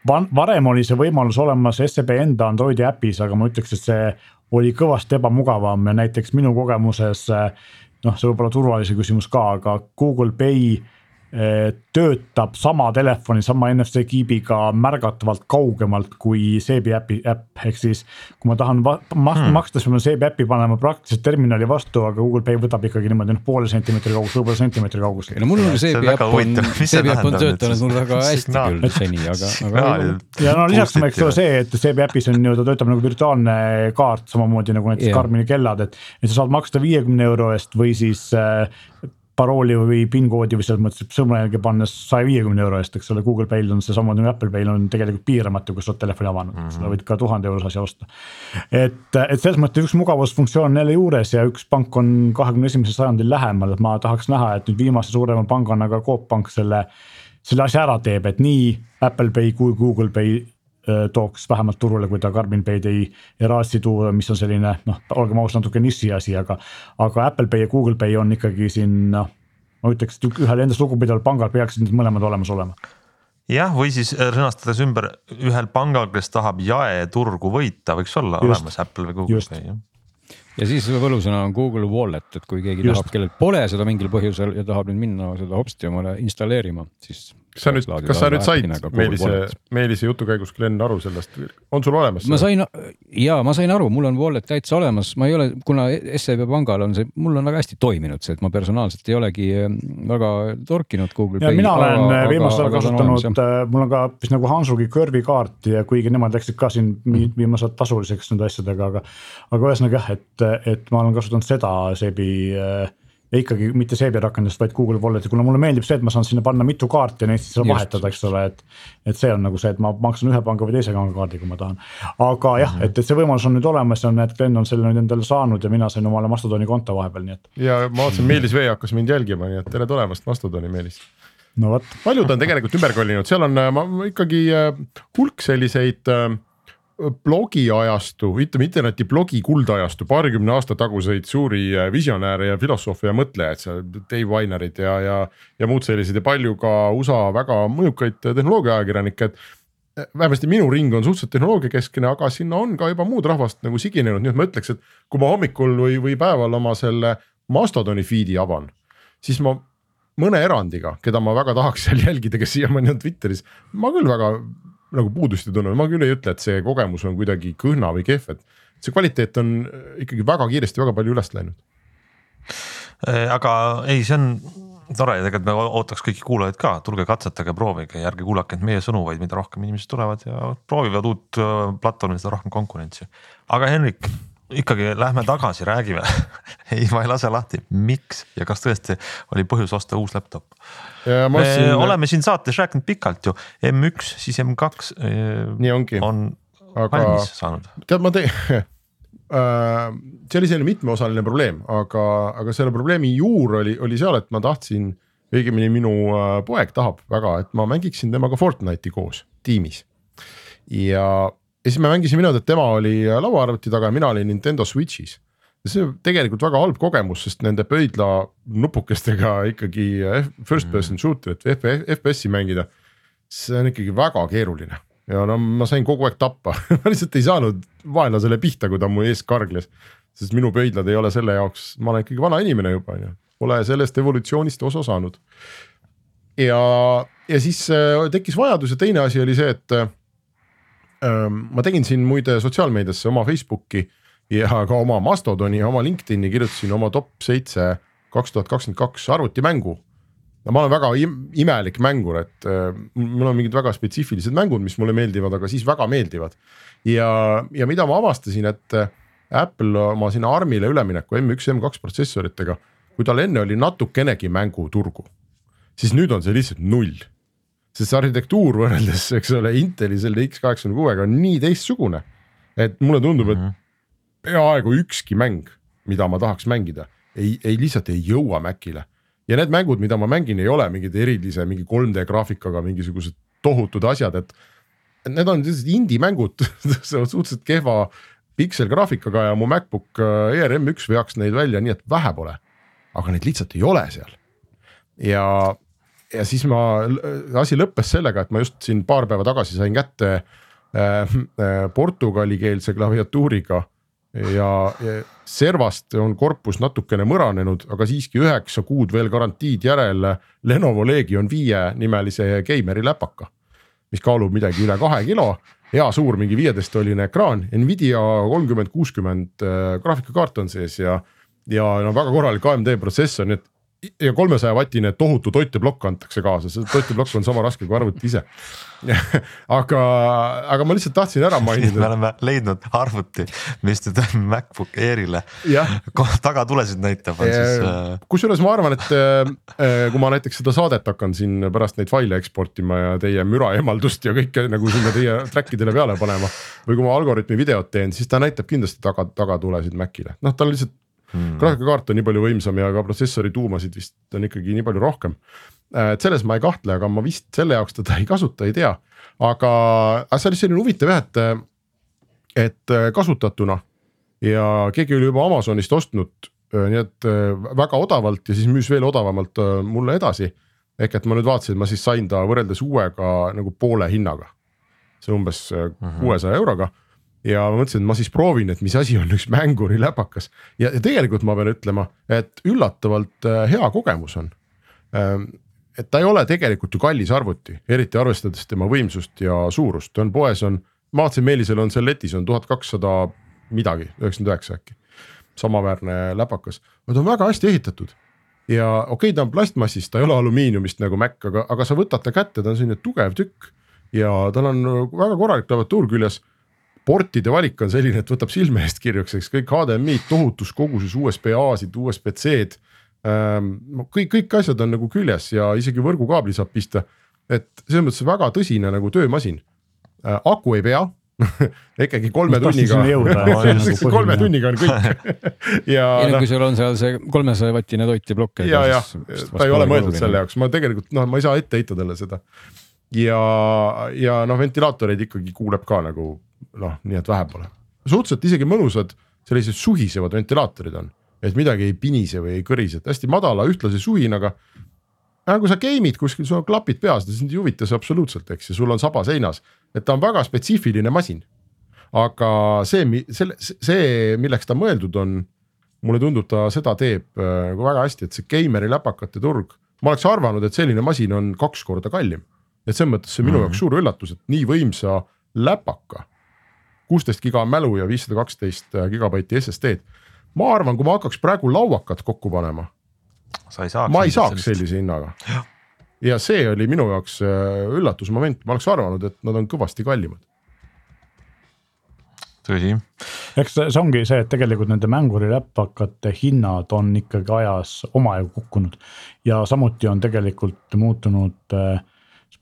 varem oli see võimalus olemas SEB enda Androidi äpis, aga ma ütleks, et see oli kõvasti ebamugavam ja näiteks minu kogemuses. noh, see võib olla turvalise küsimus ka, aga Google Pay Eh, töötab sama telefoni, sama NFC kiibiga märgatavalt kaugemalt kui Seebi äpi äpp, ehk siis. kui ma tahan ma hmm. maksta, siis ma pean Seebi äppi panema praktiliselt terminali vastu, aga Google Pay võtab ikkagi niimoodi noh, poole sentimeetri kaugusel, võib-olla sentimeetri kaugusel. no mul on Seebi äpp on, Seebi äpp on töötanud mul väga hästi küll seni, aga, aga. ja no lisaks on eks ole see, et Seebi äpis on ju, ta töötab nagu virtuaalne kaart samamoodi nagu näiteks Karmini kellad, et. et sa saad maksta viiekümne euro eest või siis äh, parooli või PIN koodi või selles mõttes, sõrme järgi pannes saja viiekümne euro eest, eks ole, Google Pay'l on seesama nagu Apple Pay'l on tegelikult piiramatu, kui sa oled telefoni avanud mm, -hmm. sa võid ka tuhande eurose asja osta. et, et selles mõttes üks mugavusfunktsioon on jälle juures ja üks pank on kahekümne esimesel sajandil lähemal, et ma tahaks näha, et nüüd viimase suurema pangana ka Coop Pank selle. selle asja ära teeb, et nii Apple Pay kui Google Pay tooks vähemalt turule, kui ta Karmin Pay'd ei, ei raatsi tuua, mis on selline noh, olgem ausad, natuke niši asi, aga. aga Apple Pay ja Google Pay on ikkagi siin noh, ma ütleks, et ühel endast lugupidaval pangal peaksid need mõlemad olemas olema jah, või siis äh, sõnastades ümber ühel pangal, kes tahab jaeturgu võita, võiks olla just, olemas Apple või Google Just. Pay jah ja siis võlusõna on Google Wallet, et kui keegi Just. tahab, kellel pole seda mingil põhjusel ja tahab nüüd minna seda hopsti omale installeerima, siis kas sa nüüd, kas sa nüüd said Meelise, Meelise jutu käigus, Glen, aru sellest, on sul olemas? ma sain ja ma sain aru, mul on wallet täitsa olemas, ma ei ole, kuna SEB pangal on see, mul on väga hästi toiminud see, et ma personaalselt ei olegi väga torkinud Google Pay. mina olen viimasel ajal kasutanud, äh, mul on ka vist nagu Hansugi Curve'i kaart ja kuigi nemad läksid ka siin mhm. viimased tasuliseks nende asjadega, aga. aga ühesõnaga jah, et, et ma olen kasutanud seda SEB-i äh, ja ikkagi mitte Seebi rakendust, vaid Google Wallet'i, kuna mulle meeldib see, et ma saan sinna panna mitu kaarti ja neid siis saab vahetada, eks ole, et. et see on nagu see, et ma maksan ühe panga või teise panga kaardi, kui ma tahan. aga jah mm, -hmm. et, et see võimalus on nüüd olemas ja näed, Glen on selle nüüd endale saanud ja mina sain omale Mastodoni konto vahepeal, nii et. ja ma vaatasin, Meelis Vee hakkas mind jälgima, nii et tere tulemast Mastodoni, Meelis no vot. paljud on tegelikult ümber kolinud, seal on ma ikkagi äh, hulk selliseid äh, blogiajastu, ütleme interneti blogi kuldajastu, paarikümne aasta taguseid suuri äh, visionääre ja filosoofe ja mõtlejaid seal, Dave Weinerid ja, ja. ja muud sellised ja palju ka USA väga mõjukaid tehnoloogiaajakirjanikke, et. Äh, vähemasti minu ring on suhteliselt tehnoloogiakeskne, aga sinna on ka juba muud rahvast nagu siginenud, nii et ma ütleks, et kui ma hommikul või, või päeval oma selle Mastodoni feed'i avan, siis ma mõne erandiga, keda ma väga tahaks seal jälgida, kes siiamaani on Twitteris, ma küll väga nagu puudust ei tunne, ma küll ei ütle, et see kogemus on kuidagi kõhna või kehv, et see kvaliteet on ikkagi väga kiiresti väga palju üles läinud. Aga ei, see on tore ja tegelikult me ootaks kõiki kuulajaid ka, tulge katsetage, proovige ja ärge kuulake ainult meie sõnu, vaid mida rohkem inimesed tulevad ja proovivad uut äh, platvormi, seda rohkem konkurentsi. aga Henrik, ikkagi lähme tagasi, räägime ei, ma ei lase lahti, miks ja kas tõesti oli põhjus osta uus laptop? me siin... oleme siin saates rääkinud pikalt ju, M1 siis M2. Äh, nii ongi. on aga... valmis saanud. tead, ma teen Äh, see oli selline mitmeosaline probleem, aga, aga selle probleemi juur oli, oli seal, et ma tahtsin, õigemini minu äh, poeg tahab väga, et ma mängiksin temaga Fortnite'i koos tiimis. ja, ja siis me mängisime niimoodi, et tema oli lauaarvuti taga ja mina olin Nintendo Switch'is. ja see tegelikult väga halb kogemus, sest nende pöidla nupukestega ikkagi first person shooter'it või FPS-i mängida. see on ikkagi väga keeruline ja no ma sain kogu aeg tappa ma lihtsalt ei saanud vaenlasele pihta, kui ta mu ees kargles. sest minu pöidlad ei ole selle jaoks, ma olen ikkagi vana inimene juba on ju, pole sellest evolutsioonist osa saanud. ja, ja siis äh, tekkis vajadus ja teine asi oli see, et äh, ma tegin siin muide sotsiaalmeediasse oma Facebooki ja ka oma Mastodoni ja oma LinkedIn'i kirjutasin oma top seitse kaks tuhat kakskümmend kaks arvutimängu no ma olen väga im imelik mängur, et mul on mingid väga spetsiifilised mängud, mis mulle meeldivad, aga siis väga meeldivad. ja, ja mida ma avastasin, et Apple oma sinna ARM-ile ülemineku M1, M2 protsessoritega, kui tal enne oli natukenegi mänguturgu, siis nüüd on see lihtsalt null. Sest see arhitektuur võrreldes, eks ole, Inteli selle X86-ga on nii teistsugune, et mulle tundub, et mhm. peaaegu ükski mäng, mida ma tahaks mängida, ei, ei lihtsalt ei jõua Macile ja need mängud, mida ma mängin, ei ole mingid erilise mingi 3D graafikaga mingisugused tohutud asjad, et. Need on sellised indie mängud suhteliselt kehva pikselgraafikaga ja mu MacBook Air äh, M1 veaks neid välja nii, et vähe pole. aga neid lihtsalt ei ole seal. ja, ja siis ma, asi lõppes sellega, et ma just siin paar päeva tagasi sain kätte äh, äh, portugalikeelse klaviatuuriga ja, ja servast on korpus natukene mõranenud, aga siiski üheksa kuud veel garantiid järel Lenovo Legion viie nimelise geimeri läpaka. mis kaalub midagi üle kahe kilo, hea suur, mingi viieteisttolline ekraan, Nvidia kolmkümmend kuuskümmend äh, graafikakaart on sees ja. ja no väga korralik AMD protsessor, nii et ja kolmesaja vatine tohutu toiteplokk antakse kaasa, see toiteplokk on sama raske kui arvuti ise aga, aga ma lihtsalt tahtsin ära mainida. me oleme leidnud arvuti, mis nüüd MacBook Airile tagatulesid näitab, on siis. Äh, kusjuures ma arvan, et äh, kui ma näiteks seda saadet hakkan siin pärast neid faile eksportima ja teie müra eemaldust ja kõike nagu sinna teie track idele peale panema. või kui ma algoritmi videot teen, siis ta näitab kindlasti taga, tagatulesid Macile, noh, ta on lihtsalt hmm.. graafikakaart on nii palju võimsam ja ka protsessori tuumasid vist on ikkagi nii palju rohkem. Äh, et selles ma ei kahtle, aga ma vist selle jaoks teda ei kasuta, ei tea. aga, aga see oli selline huvitav jah, et, et äh, kasutatuna ja keegi oli juba Amazonist ostnud, äh, nii et väga odavalt ja siis müüs veel odavamalt mulle edasi. ehk et ma nüüd vaatasin, et ma siis sain ta võrreldes uuega nagu poole hinnaga. see umbes mhm. kuuesaja uh -huh. euroga ja ma mõtlesin, et ma siis proovin, et mis asi on üks mänguri läpakas. Ja, ja tegelikult ma pean ütlema, et üllatavalt äh, hea kogemus on. Ähm, et ta ei ole tegelikult ju kallis arvuti, eriti arvestades tema võimsust ja suurust, ta on poes on, ma vaatasin Meelisel on seal letis on tuhat kakssada midagi, üheksakümmend üheksa äkki. samaväärne läpakas, ta on väga hästi ehitatud. Ja okei okay,, ta on plastmassist, ta ei ole alumiiniumist nagu Mac, aga, aga sa võtad ta kätte, ta on selline tugev tükk. Ja tal on väga korralik klaviatuur küljes portide valik on selline, et võtab silme eest kirjuks, eks kõik HDMI-d tohutus koguses USB A-sid, USB-C-d ähm,. kõik, kõik asjad on nagu küljes ja isegi võrgukaabli saab pista. et selles mõttes väga tõsine nagu töömasin äh,. aku ei pea ikkagi kolme tunniga, nagu kolme tunniga on kõik ja no, kui sul on seal see kolmesaja vatine toit ja plokk. ja, ja ta ei ole mõeldud selle jaoks, ma tegelikult noh, ma ei saa ette heita talle seda. ja, ja noh, ventilaatoreid ikkagi kuuleb ka nagu noh, nii et vähe pole. suhteliselt isegi mõnusad sellised suhisevad ventilaatorid on, et midagi ei pinise või ei kõrise, et hästi madala ühtlase suhinaga. aga kui sa game'id kuskil, sul on klapid peas, sind ei huvita see absoluutselt, eks ju, sul on saba seinas, et ta on väga spetsiifiline masin. aga see, selle, see, milleks ta mõeldud on, mulle tundub, ta seda teeb äh, nagu väga hästi, et see geimer'i läpakate turg, ma oleks arvanud, et selline masin on kaks korda kallim. et selles mõttes see minu mm -hmm. jaoks suur üllatus, et nii võimsa läpaka kuusteist giga mälu ja viissada kaksteist gigabaiti SSD-d. ma arvan, kui ma hakkaks praegu lauakat kokku panema, sa ei saaks. ma ei saaks sellise hinnaga. ja see oli minu jaoks äh, üllatusmoment, ma oleks arvanud, et nad on kõvasti kallimad tõsi. eks see ongi see, et tegelikult nende mänguriläpakate hinnad on ikkagi ajas omajagu kukkunud ja samuti on tegelikult muutunud äh,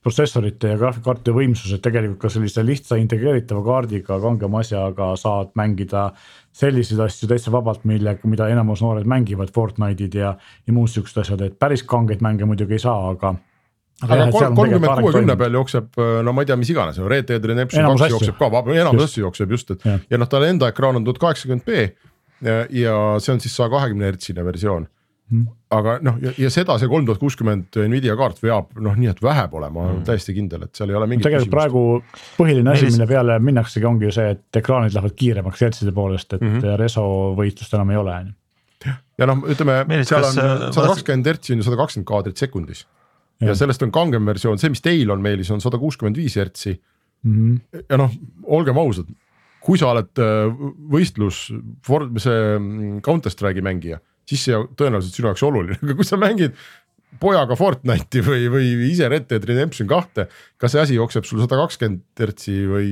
protsessorite ja graafikkaartide võimsused tegelikult ka sellise lihtsa integreeritava kaardiga kangema asjaga saad mängida selliseid asju täitsa vabalt, millega, mida enamus noored mängivad, Fortnite'id ja, ja muud siuksed asjad, et päris kangeid mänge muidugi ei saa, aga aga kolmkümmend kuuekümne peal jookseb, no ma ei tea, mis iganes, Red Dead Redemption kaks jookseb ka, enamus asju jookseb just, et ja, ja noh, tal enda ekraan on tuhat kaheksakümmend B ja, ja see on siis saja kahekümne hertsine versioon. Aga noh, ja seda see kolm tuhat kuuskümmend Nvidia kaart veab noh, nii et vähe pole, ma olen hmm. täiesti kindel, et seal ei ole mingit. tegelikult küsimust. praegu põhiline asi, mille peale minnaksegi, ongi ju see, et ekraanid lähevad kiiremaks hertside poolest, et mm -hmm. reso võistlust enam ei ole on ju. ja noh, ütleme, seal on sada kakskümmend hertsi on ju sada kakskümmend kaadrit sekundis ja, sellest on kangem versioon, see, mis teil on, Meelis, on sada kuuskümmend viis hertsi mm. -hmm. ja noh, olgem ausad, kui sa oled äh, võistlus, see mm, Counter Strike'i mängija, siis see tõenäoliselt sinu jaoks oluline, aga kui sa mängid pojaga Fortnite'i või, või ise Red Dead Redemption kahte, kas see asi jookseb sul sada kakskümmend hertsi või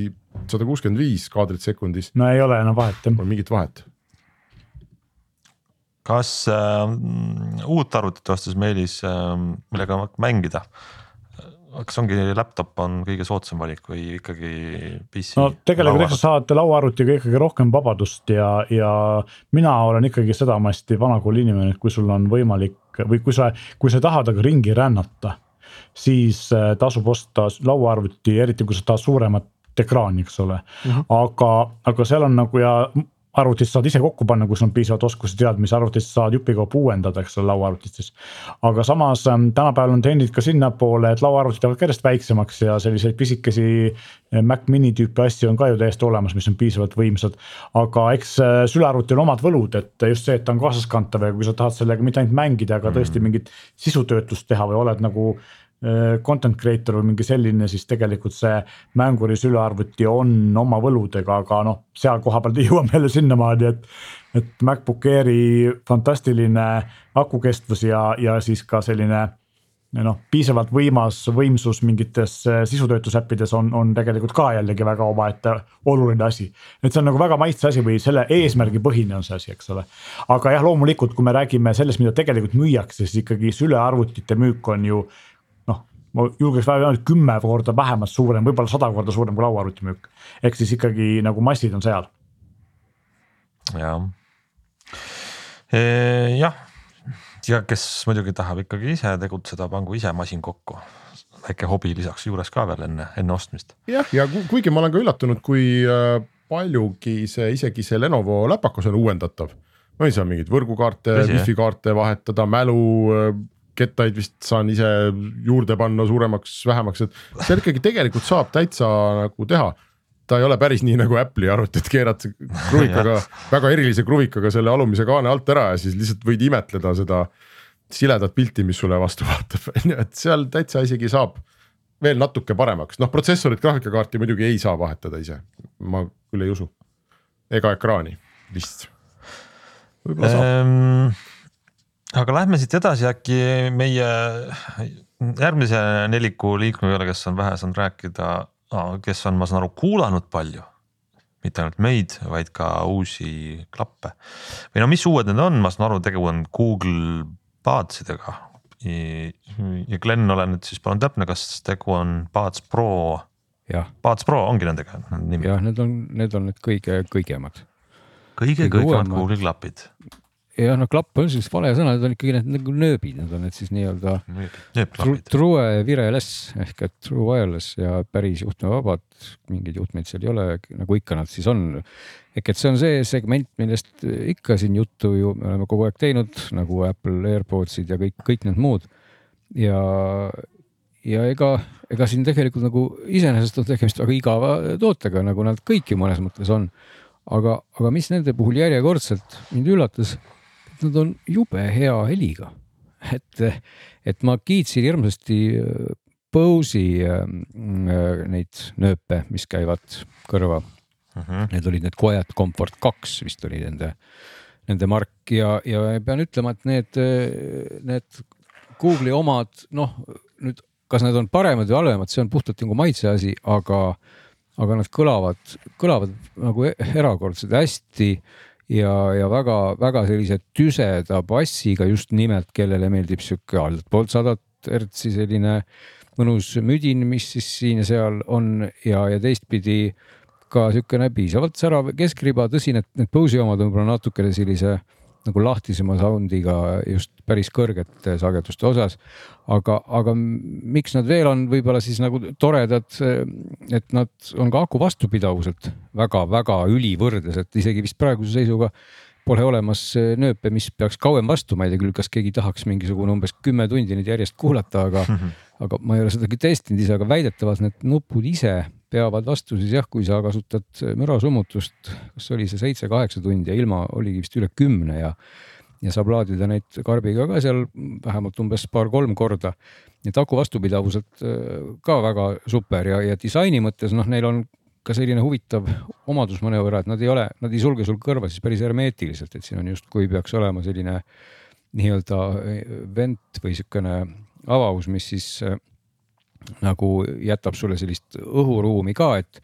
sada kuuskümmend viis kaadrit sekundis? no ei ole enam vahet jah. Mingit vahet kas äh, uut arvutit ostes Meelis äh,, millega mängida? Kas ongi laptop on kõige soodsam valik või ikkagi PC? no tegelikult eks sa saad lauaarvutiga ikkagi rohkem vabadust ja, ja mina olen ikkagi sedamasti vanakooli inimene, et kui sul on võimalik või kui sa, kui sa tahad aga ringi rännata, siis äh, tasub osta lauaarvuti, eriti kui sa tahad suuremat ekraani, eks ole mm. -hmm. aga, aga seal on nagu ja arvutist saad ise kokku panna, kui sul on piisavad oskused, teadmised, arvutist saad jupikaupa uuendada, eks ole, lauaarvutistes. aga samas ähm, tänapäeval on trendid ka sinnapoole, et lauaarvutid lähevad järjest väiksemaks ja selliseid pisikesi äh, Mac mini tüüpi asju on ka ju täiesti olemas, mis on piisavalt võimsad. aga eks äh, sülearvutil on omad võlud, et just see, et ta on kaasaskantav ja kui sa tahad sellega mitte ainult mängida, aga tõesti mingit sisutöötlust teha või oled nagu content creator või mingi selline, siis tegelikult see mänguri sülearvuti on oma võludega, aga noh, seal koha peal jõuame jälle sinnamaani, et. et MacBook Airi fantastiline akukestvus ja, ja siis ka selline noh, piisavalt võimas võimsus mingites äh, sisutöötlusäppides on, on tegelikult ka jällegi väga omaette oluline asi. et see on nagu väga maitse asi või selle eesmärgipõhine on see asi, eks ole. aga jah, loomulikult, kui me räägime sellest, mida tegelikult müüakse, siis ikkagi sülearvutite müük on ju ma julgeks vähemalt kümme korda vähemalt suurem, võib-olla sada korda suurem kui lauaarvuti müük. ehk siis ikkagi nagu massid on seal. jah, jah, ja kes muidugi tahab ikkagi ise tegutseda, pangu ise masin kokku väike hobi lisaks juures ka veel enne, enne ostmist. jah, ja kuigi ma olen ka üllatunud, kui äh, paljugi see isegi see Lenovo läpakas on uuendatav. ma ei saa mingeid võrgukaarte, wifi kaarte vahetada, mälu äh, kettaid vist saan ise juurde panna suuremaks, vähemaks, et seal ikkagi tegelikult saab täitsa nagu teha. ta ei ole päris nii nagu Apple'i arvutid, keerad kruvikaga väga erilise kruvikaga selle alumise kaane alt ära ja siis lihtsalt võid imetleda seda siledat pilti, mis sulle vastu vaatab, on ju, et seal täitsa isegi saab veel natuke paremaks, noh, protsessorit, graafikakaarti muidugi ei saa vahetada ise, ma küll ei usu. ega ekraani vist. võib-olla saab ehm aga lähme siit edasi äkki meie järgmise neliku liikme peale, kes on vähe saanud rääkida, kes on, ma saan aru, kuulanud palju. mitte ainult meid, vaid ka uusi klappe või no mis uued need on, ma saan aru, tegu on Google Budsidega. ja Glen, ole nüüd siis palun täpne, kas tegu on Buds Pro? Buds Pro ongi nendega nimi? jah, need on, need on need kõige kõigemad kõige kõigemad Google'i klapid jah, no klapp on siis vale sõna, need on ikkagi need nagu nööbid, need on need siis nii-öelda True Wireless ehk et True Wireless ja päris juhtmevabad, mingeid juhtmeid seal ei ole, nagu ikka nad siis on. ehk et see on see segment, millest ikka siin juttu ju me oleme kogu aeg teinud nagu Apple AirPodsid ja kõik, kõik need muud. ja, ja ega, ega siin tegelikult nagu iseenesest on tegemist väga igava tootega, nagu nad kõik ju mõnes mõttes on aga, aga mis nende puhul järjekordselt mind üllatas, nad on jube hea heliga. et, et ma kiitsin hirmsasti Bose'i äh, äh, neid nööpe, mis käivad kõrva uh. Mhm. -huh. Need olid need Quiet Comfort kaks vist oli nende nende mark ja, ja pean ütlema, et need, need Google'i omad, noh nüüd kas need on paremad või halvemad, see on puhtalt nagu maitse asi, aga, aga nad kõlavad, kõlavad nagu e-, erakordselt hästi ja, ja väga-väga sellise tüseda bassiga just nimelt, kellele meeldib sihuke altpoolt sadat hertsi selline mõnus müdin, mis siis siin ja seal on ja, ja teistpidi ka niisugune piisavalt särav keskriba, tõsi, need, need Bose'i omad on võib-olla natukene sellise nagu lahtisema sound'iga just päris kõrgete sageduste osas. aga, aga miks nad veel on võib-olla siis nagu toredad, et nad on ka aku vastupidavuselt väga-väga ülivõrdes, et isegi vist praeguse seisuga pole olemas nööpe, mis peaks kauem vastu, ma ei tea küll, kas keegi tahaks mingisugune umbes kümme tundi neid järjest kuulata, aga mm, -hmm. aga ma ei ole seda küll testinud ise, aga väidetavalt need nupud ise peavad vastu siis jah, kui sa kasutad mürasummutust, kas oli see seitse-kaheksa tundi ja ilma oligi vist üle kümne ja ja saab laadida neid karbiga ka seal vähemalt umbes paar-kolm korda. nii et aku vastupidavuselt ka väga super ja, ja disaini mõttes noh, neil on ka selline huvitav omadus mõnevõrra, et nad ei ole, nad ei sulge sul kõrva siis päris hermeetiliselt, et siin on justkui peaks olema selline nii-öelda vent või niisugune avavus, mis siis äh, nagu jätab sulle sellist õhuruumi ka, et,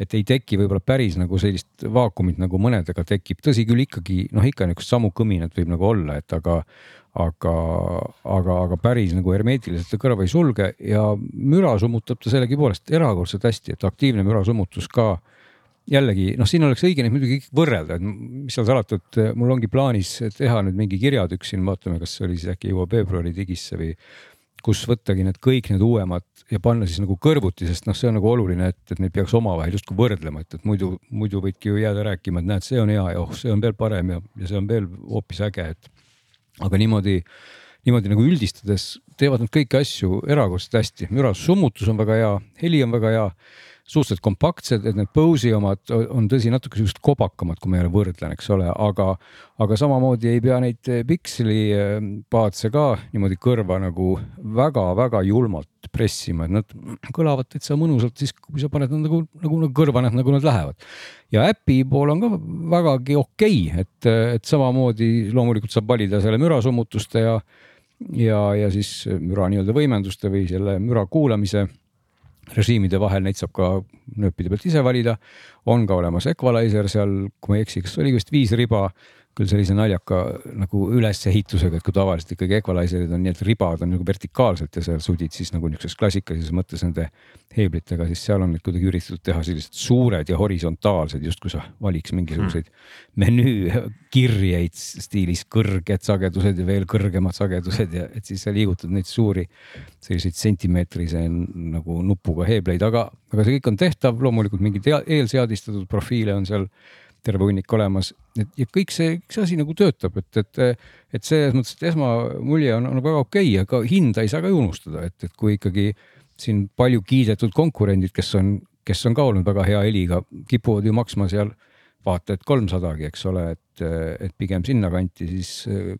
et ei teki võib-olla päris nagu sellist vaakumit, nagu mõnedega tekib, tõsi küll, ikkagi noh, ikka niisugust samu kõminat võib nagu olla, et aga aga, aga, aga päris nagu hermeetiliselt ta kõrva ei sulge ja müra summutab ta sellegipoolest erakordselt hästi, et aktiivne mürasummutus ka jällegi noh, siin oleks õige neid muidugi võrrelda, et mis seal salata, et mul ongi plaanis teha nüüd mingi kirjatükk siin, vaatame, kas see oli siis äkki jõuab veebruari digisse või kus võttagi need kõik need uuemad ja panna siis nagu kõrvuti, sest noh, see on nagu oluline, et, et neid peaks omavahel justkui võrdlema, et, et muidu, muidu võidki ju jääda rääkima, et näed, see on hea ja oh, see on veel parem ja, ja see on veel hoopis äge, et aga niimoodi, niimoodi nagu üldistades teevad nad kõiki asju erakordselt hästi, müra summutus on väga hea, heli on väga hea suhteliselt kompaktsed, et need Bose'i omad on tõsi, natuke siuksed kobakamad, kui ma jälle võrdlen, eks ole, aga, aga samamoodi ei pea neid pikseli ehm, ka niimoodi kõrva nagu väga-väga julmalt pressima, et nad kõlavad täitsa mõnusalt siis, kui sa paned nad nagu, nagu, nagu kõrva, nagu nad lähevad. ja äpi pool on ka vägagi okei okay,, et, et samamoodi loomulikult saab valida selle mürasummutuste ja ja, ja siis müra nii-öelda võimenduste või selle müra kuulamise režiimide vahel, neid saab ka nööpide pealt ise valida. on ka olemas equalizer seal, kui ma ei eksi, kas oli vist viis riba küll sellise naljaka nagu ülesehitusega, et kui tavaliselt ikkagi equalizer'id on nii, et ribad on nagu vertikaalselt ja sa sudid siis nagu niisuguses klassikalises mõttes nende heeblitega, siis seal on nüüd kuidagi üritatud teha sellised suured ja horisontaalsed, justkui sa valiks mingisuguseid mm. menüükirjeid stiilis kõrged sagedused ja veel kõrgemad sagedused ja et siis sa liigutad neid suuri selliseid sentimeetrise nagu nupuga heebleid, aga, aga see kõik on tehtav, loomulikult mingeid eelseadistatud profiile on seal terve hunnik olemas, et ja kõik see, kõik see asi nagu töötab, et, et, et selles mõttes, et esmamulje on, on väga okei okay,, aga hinda ei saa ka ju unustada, et, et kui ikkagi siin palju kiidetud konkurendid, kes on, kes on ka olnud väga hea heliga, kipuvad ju maksma seal vaata et kolmsadagi, eks ole, et, et pigem sinnakanti, siis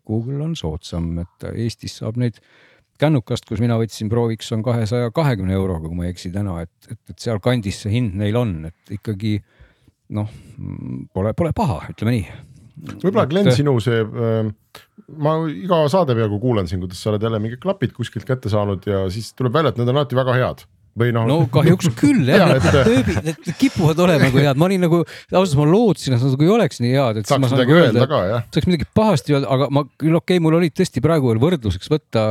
Google on soodsam, et Eestis saab neid kännukast, kus mina võtsin prooviks, on kahesaja kahekümne euroga, kui ma ei eksi täna, et, et, et sealkandis see hind neil on, et ikkagi noh, pole, pole paha, ütleme nii. võib-olla Glen, sinu see äh,, ma iga saade peaaegu kuulan siin, kuidas sa oled jälle mingid klapid kuskilt kätte saanud ja siis tuleb välja, et need on alati väga head või noh. no kahjuks küll jah ja, et... nööbid, need kipuvad olema nagu head, ma olin nagu, ausalt ma lootsin, et nad nagu ei oleks nii head, et. saaks midagi öelda, öelda ka jah. saaks midagi pahasti öelda, aga ma küll okei okay,, mul olid tõesti praegu veel võrdluseks võtta,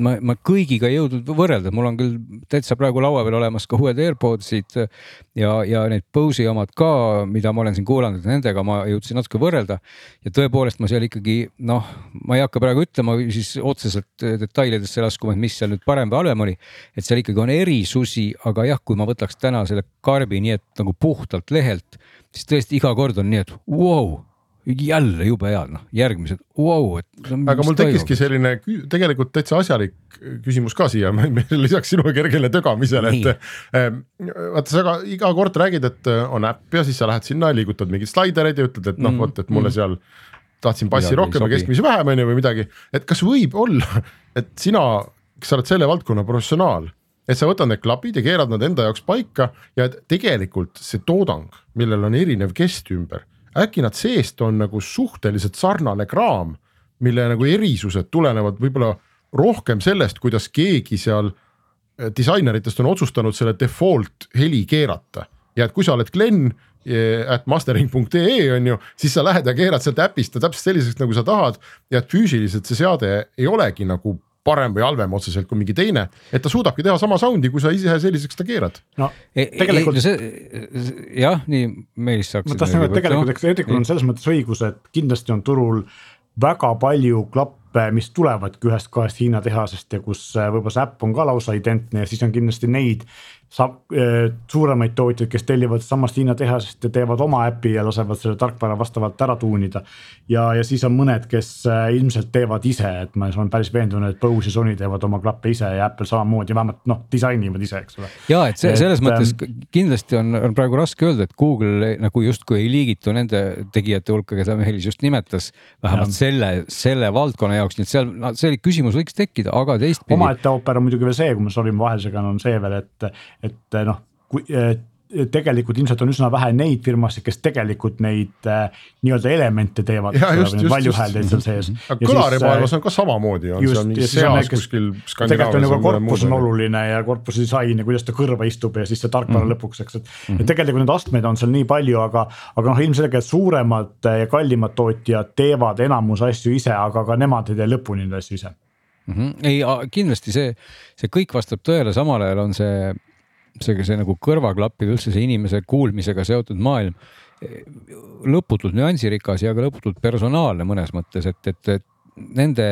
ma, ma kõigiga ei jõudnud võrrelda, mul on küll täitsa praegu laua peal olemas ka uued AirPodsid ja, ja need Bose'i omad ka, mida ma olen siin kuulanud, nendega ma jõudsin natuke võrrelda. ja tõepoolest ma seal ikkagi noh, ma ei hakka praegu ütlema siis otseselt detailidesse laskuma, et mis seal nüüd parem või halvem oli, et seal ikkagi on erisus uusi, aga jah, kui ma võtaks täna selle karbi nii, et nagu puhtalt lehelt, siis tõesti iga kord on nii, et vau wow, jälle jube head, noh järgmised, vau, et. aga mul tekkiski selline tegelikult täitsa asjalik küsimus ka siia lisaks sinu kergele tögamisele, et ähm, vaata, sa ka iga kord räägid, et äh, on äpp ja siis sa lähed sinna, liigutad mingeid slaidereid ja ütled, et noh mm,, vot, et mulle mm. seal tahtsin bassi midagi rohkem ja keskmisi vähem on ju või midagi, et kas võib olla, et sina, kes sa oled selle valdkonna professionaal et sa võtad need klapid ja keerad nad enda jaoks paika ja tegelikult see toodang, millel on erinev kest ümber, äkki nad seest on nagu suhteliselt sarnane kraam, mille nagu erisused tulenevad võib-olla rohkem sellest, kuidas keegi seal eh, disaineritest on otsustanud selle default heli keerata. Ja et kui sa oled Glen eh, at mastering.ee on ju, siis sa lähed ja keerad sealt äpist ta täpselt selliseks, nagu sa tahad. Ja et füüsiliselt see seade ei olegi nagu parem või halvem otseselt kui mingi teine, et ta suudabki teha sama sound'i, kui sa ise selliseks ta keerad. no e, e tegelikult e, see jah, nii Meelis saaks. ma tahtsin öelda, et tegelikult eks Eerikul on selles mõttes õigus, et kindlasti on turul väga palju klappe, mis tulevadki ühest-kahest Hiina tehasest ja kus äh, võib-olla see äpp on ka lausa identne ja siis on kindlasti neid saab äh, suuremaid tootjaid, kes tellivad samast Hiina tehasest ja teevad oma äpi ja lasevad selle tarkvara vastavalt ära tuunida. ja, ja siis on mõned, kes äh, ilmselt teevad ise, et ma olen päris veendunud, et Bose ja Sony teevad oma klappe ise ja Apple samamoodi, vähemalt noh, disainivad ise, eks ole. ja et see, selles et, mõttes ähm, kindlasti on, on praegu raske öelda, et Google nagu justkui ei liigitu nende tegijate hulka, keda Meelis just nimetas. vähemalt ja. selle, selle valdkonna jaoks, nii et seal no, see küsimus võiks tekkida, aga teistpidi. omaette ooper on muidugi veel see, kui ma soovin vahele segan, on see veel, et et noh, kui tegelikult ilmselt on üsna vähe neid firmasid, kes tegelikult neid äh, nii-öelda elemente teevad. valjuhääldeid seal sees. kõlarimaailmas on ka samamoodi, on just, seal mingi seas kuskil. tegelikult on ju ka korpus on oluline ja korpuse disain ja kuidas ta kõrva istub ja siis see tarkvara mm -hmm. lõpuks, eks, et mm. -hmm. et tegelikult neid astmeid on seal nii palju, aga, aga noh, ilmselgelt suuremad ja kallimad tootjad teevad enamus asju ise, aga ka nemad ei tee lõpuni neid asju ise mm. -hmm. ei, kindlasti see, see kõik vastab tõele, samal ajal on see see, see nagu kõrvaklappide üldse see inimese kuulmisega seotud maailm. Lõputult nüansirikas ja ka lõputult personaalne mõnes mõttes, et, et, et nende,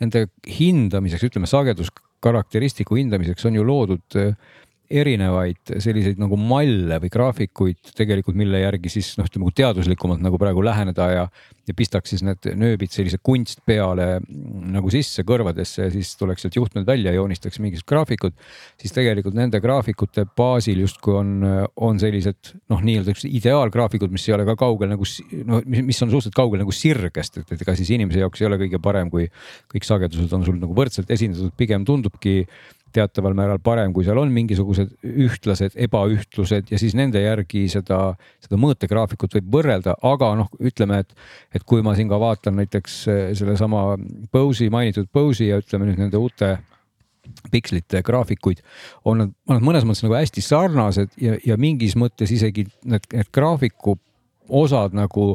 nende hindamiseks, ütleme sageduskarakteristiku hindamiseks on ju loodud erinevaid selliseid nagu malle või graafikuid tegelikult, mille järgi siis noh, ütleme teaduslikumalt nagu praegu läheneda ja, ja pistaks siis need nööbid sellise kunst peale nagu sisse kõrvadesse ja siis tuleks sealt juhtmed välja, joonistaks mingisugused graafikud. siis tegelikult nende graafikute baasil justkui on, on sellised noh, nii-öelda ideaalgraafikud, mis ei ole ka kaugel nagu noh, mis on suhteliselt kaugel nagu sirgest, et, et ega siis inimese jaoks ei ole kõige parem, kui kõik sagedused on sul nagu võrdselt esindatud, pigem tundubki teataval määral parem, kui seal on mingisugused ühtlased ebaühtlused ja siis nende järgi seda, seda mõõtegraafikut võib võrrelda, aga noh, ütleme, et, et kui ma siin ka vaatan näiteks eh, sellesama Bose'i mainitud Bose'i ja ütleme nüüd nende uute pikslite graafikuid, on nad, on nad mõnes mõttes nagu hästi sarnased ja, ja mingis mõttes isegi need, need graafiku osad nagu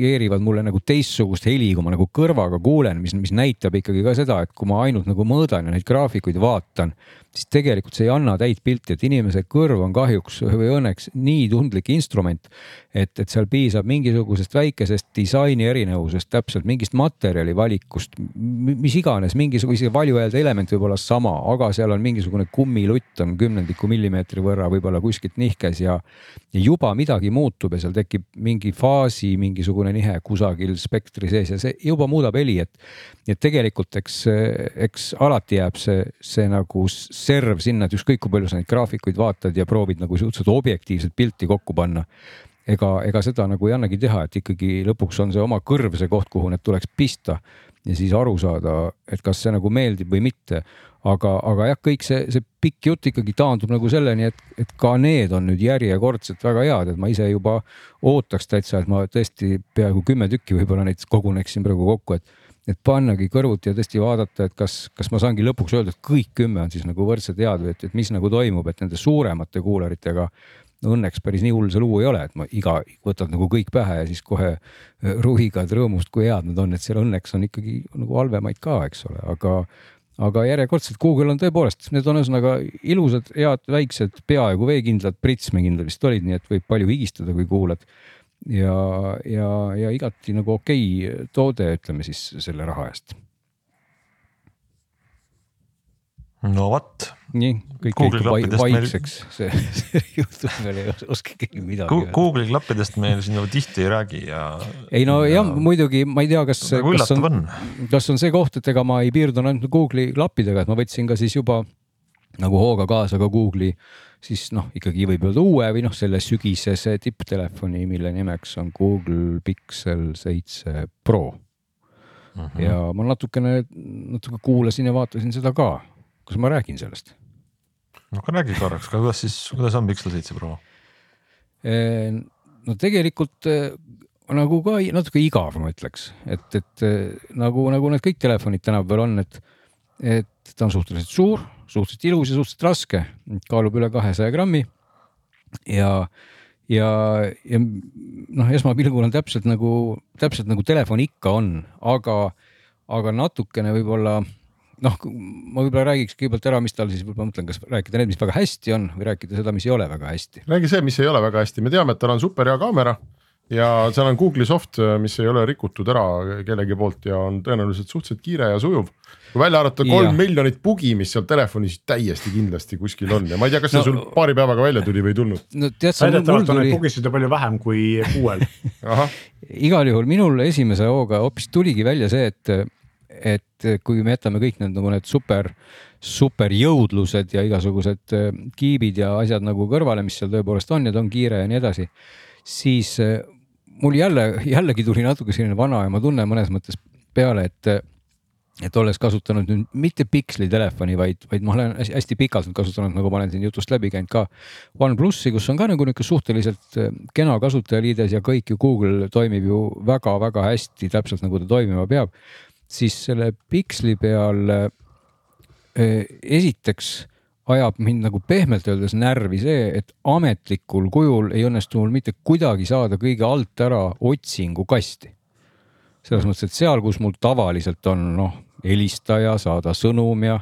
indikeerivad mulle nagu teistsugust heli, kui ma nagu kõrvaga kuulen, mis, mis näitab ikkagi ka seda, et kui ma ainult nagu mõõdan ja neid graafikuid vaatan, siis tegelikult see ei anna täit pilti, et inimese kõrv on kahjuks või õnneks nii tundlik instrument, et, et seal piisab mingisugusest väikesest disaini erinevusest, täpselt mingist materjali valikust, mis iganes, mingisuguse valjuhäälde element võib olla sama, aga seal on mingisugune kummilutt on kümnendiku millimeetri võrra võib-olla kuskilt nihkes ja, ja juba midagi muutub ja seal tekib mingi faasi mingisugune nihe kusagil spektri sees ja see juba muudab heli, et, et tegelikult eks, eks alati jääb see, see nagu serv sinna, et ükskõik kui palju sa neid graafikuid vaatad ja proovid nagu suhteliselt objektiivset pilti kokku panna. ega, ega seda nagu ei annagi teha, et ikkagi lõpuks on see oma kõrv see koht, kuhu need tuleks pista ja siis aru saada, et kas see nagu meeldib või mitte. aga, aga jah, kõik see, see pikk jutt ikkagi taandub nagu selleni, et, et ka need on nüüd järjekordselt väga head, et ma ise juba ootaks täitsa, et ma tõesti peaaegu kümme tükki võib-olla neid koguneksin praegu kokku, et et pannagi kõrvuti ja tõesti vaadata, et kas, kas ma saangi lõpuks öelda, et kõik kümme on siis nagu võrdselt head või et, et mis nagu toimub, et nende suuremate kuularitega õnneks päris nii hull see lugu ei ole, et ma iga, võtad nagu kõik pähe ja siis kohe äh, ruhigad rõõmust, kui head nad on, et seal õnneks on ikkagi nagu halvemaid ka, eks ole, aga aga järjekordselt Google on tõepoolest, need on ühesõnaga ilusad, head, väiksed, peaaegu veekindlad, pritsmekindlad vist olid, nii et võib palju higistada, kui kuulad ja, ja, ja igati nagu okei okay toode, ütleme siis selle raha eest. No vot. nii, kõik jäid vaikseks, see, see juhtus veel ei oska keegi midagi. Google'i klappidest me siin ju tihti ei räägi ja. ei no ja, jah, muidugi ma ei tea, kas, kas on, on., kas on see koht, et ega ma ei piirdunud ainult Google'i klappidega, et ma võtsin ka siis juba nagu hooga kaasa ka Google'i siis noh, ikkagi võib öelda uue või noh, selle sügisese tipptelefoni, mille nimeks on Google Pixel seitse Pro. Mhm. -huh. ja ma natukene, natuke kuulasin ja vaatasin seda ka. Kas ma räägin sellest? no aga räägi korraks, kuidas siis, kuidas on Pixel seitse Pro? no tegelikult äh, nagu ka natuke igav, ma ütleks, et, et nagu, nagu need kõik telefonid tänapäeval on, et, et ta on suhteliselt suur, suhteliselt ilus ja suhteliselt raske, kaalub üle kahesaja grammi. ja, ja, ja noh, esmapilgul on täpselt nagu, täpselt nagu telefon ikka on, aga, aga natukene võib-olla noh, ma võib-olla räägiks kõigepealt ära, mis tal siis võib-olla mõtlen, kas rääkida need, mis väga hästi on või rääkida seda, mis ei ole väga hästi. räägi see, mis ei ole väga hästi, me teame, et tal on super hea kaamera ja seal on Google'i soft, mis ei ole rikutud ära kellegi poolt ja on tõenäoliselt suhteliselt kiire ja sujuv. kui välja arvata kolm miljonit bugi, mis seal telefonis täiesti kindlasti kuskil on ja ma ei tea, kas see no, sul paari päevaga välja tuli või ei tulnud. no tead sa. väidetavalt on neid bugisid ju palju vähem kui kuuel igal juhul minul esimese hooga hoopis tuligi välja see, et et kui me jätame kõik need nagu need super, superjõudlused ja igasugused äh, kiibid ja asjad nagu kõrvale, mis seal tõepoolest on ja ta on kiire ja nii edasi, siis äh, mul jälle, jällegi tuli natuke selline vanaema tunne mõnes mõttes peale, et et olles kasutanud nüüd mitte Pixli telefoni, vaid, vaid ma olen hästi pikalt nüüd kasutanud, nagu ma olen siin jutust läbi käinud ka OnePlusi, kus on ka nagu niisugune suhteliselt kena kasutajaliides ja kõik ju Google toimib ju väga-väga hästi, täpselt nagu ta toimima peab siis selle piksli peal eh, esiteks ajab mind nagu pehmelt öeldes närvi see, et ametlikul kujul ei õnnestu mul mitte kuidagi saada kõige alt ära otsingukasti. selles mõttes, et seal, kus mul tavaliselt on noh, helistaja, saada sõnum ja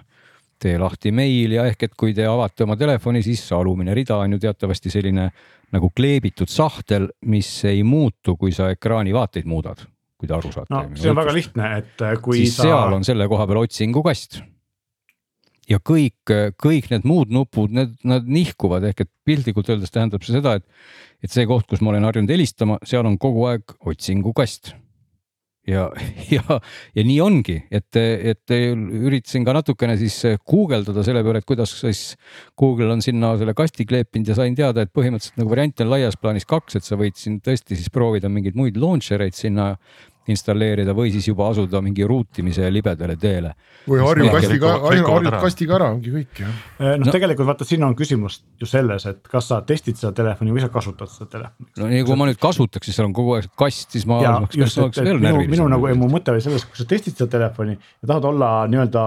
tee lahti meil ja ehk et kui te avate oma telefoni, siis alumine rida on ju teatavasti selline nagu kleebitud sahtel, mis ei muutu, kui sa ekraani vaateid muudad kui te aru saate. no see on väga lihtne, et äh, kui siis sa. seal on selle koha peal otsingukast. ja kõik, kõik need muud nupud, need, nad nihkuvad ehk et piltlikult öeldes tähendab see seda, et, et see koht, kus ma olen harjunud helistama, seal on kogu aeg otsingukast ja, ja, ja nii ongi, et, et üritasin ka natukene siis guugeldada selle peale, et kuidas siis Google on sinna selle kasti kleepinud ja sain teada, et põhimõtteliselt nagu variante on laias plaanis kaks, et sa võid siin tõesti siis proovida mingeid muid launcher eid sinna installeerida või siis juba asuda mingi ruutimise libedale teele. või harju kastiga, harjud kastiga ära, ongi kõik jah. Eh, noh no., tegelikult vaata, siin on küsimus ju selles, et kas sa testid seda telefoni või sa kasutad seda telefoni. no nii kui ma nüüd kasutaks, siis seal on kogu aeg kast, siis ma. minu, minu nagu mu mõte oli selles, kui sa testid seda telefoni ja tahad olla nii-öelda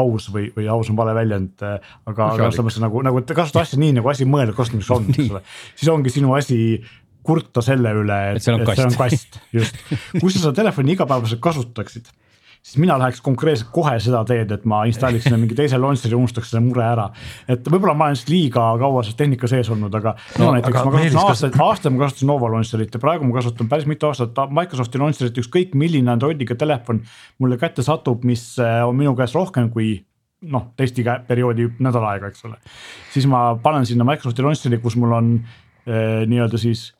aus või, või aus on vale väljend, eh, aga, aga selles mõttes nagu, nagu kasuta asja nii nagu asi mõeldud kasutamiseks on, eks ole. siis ongi sinu asi kurta selle üle, et, et see on kast, on kast, just. kui sa seda telefoni igapäevaselt kasutaksid, siis mina läheks konkreetselt kohe seda teed, et ma installiks sinna mingi teise launcher'i ja unustaks selle mure ära. et võib-olla ma olen lihtsalt liiga kaua selles tehnika sees olnud, aga no, näiteks ma kasutasin aastaid kas..., aastaid ma kasutasin Nova launcher'it ja praegu ma kasutan päris mitu aastat Microsofti launcher'it, ükskõik milline Androidiga telefon mulle kätte satub, mis äh, on minu käes rohkem kui noh, testiperioodi nädal aega, eks ole. siis ma panen sinna Microsofti launcher'i, kus mul on eh, nii-öelda siis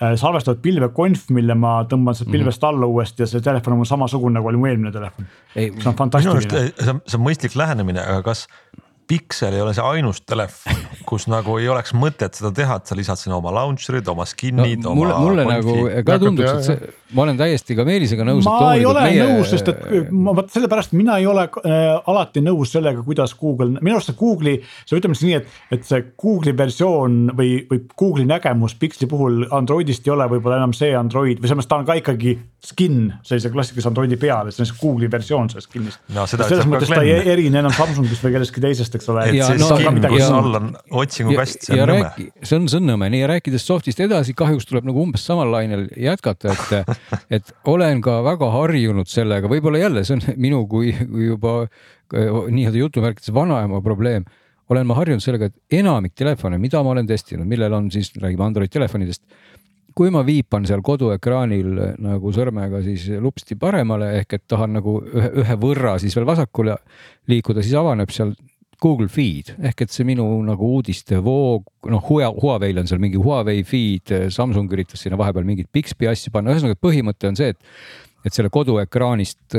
salvestatud pilvekonf, mille ma tõmban sealt pilvest mm -hmm. alla uuesti ja see telefon on mul samasugune, nagu oli mu eelmine telefon. see on fantastiline. see on mõistlik lähenemine, aga kas Pixel ei ole see ainus telefon, kus nagu ei oleks mõtet seda teha, et sa lisad sinna oma launcher'id, oma skin'id no,. mulle, mulle nagu ka tunduks, et see, ma olen täiesti ka Meelisega nõus. ma ei ole meie... nõus, sest et ma vot sellepärast mina ei ole äh, alati nõus sellega, kuidas Google, minu arust see Google'i, see ütleme siis nii, et, et see Google'i versioon või, või Google'i nägemus Pixli puhul Androidist ei ole võib-olla enam see Android või selles mõttes ta on ka ikkagi skin sellise klassikalise Androidi peal, et see on see Google'i versioon sellest skin'ist no,. selles mõttes ta ei erine enam Samsungist või kellestki teisest, eks ole. et see no, skin, kus all on otsingukast, see on nõme. see on, see on nõme, nii ja rääkides soft'ist edasi, kahjuks tuleb nagu umbes samal lainel jätkata, et, et olen ka väga harjunud sellega, võib-olla jälle see on minu kui, kui juba nii-öelda jutumärkides vanaema probleem olen ma harjunud sellega, et enamik telefone, mida ma olen testinud, millel on siis, räägime Android telefonidest kui ma viipan seal koduekraanil nagu sõrmega siis lupsti paremale ehk et tahan nagu ühe, ühe võrra siis veel vasakule liikuda, siis avaneb seal Google Feed. Ehk et see minu nagu uudistevoog, noh, Huawei'l on seal mingi Huawei feed, Samsung üritas sinna vahepeal mingit Bixby asja panna, ühesõnaga põhimõte on see, et, et selle koduekraanist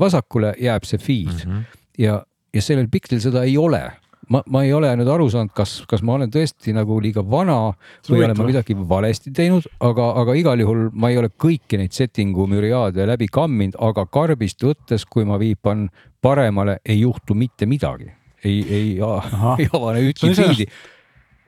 vasakule jääb see feed. Mm -hmm. ja, ja sellel Pixlil seda ei ole. Ma, ma ei ole nüüd aru saanud, kas, kas ma olen tõesti nagu liiga vana või olen ma midagi valesti teinud, aga, aga igal juhul ma ei ole kõiki neid setting'u müriaade läbi kamminud, aga karbist võttes, kui ma viipan paremale, ei juhtu mitte midagi. Ei, ei, ei avane ühtki feed'i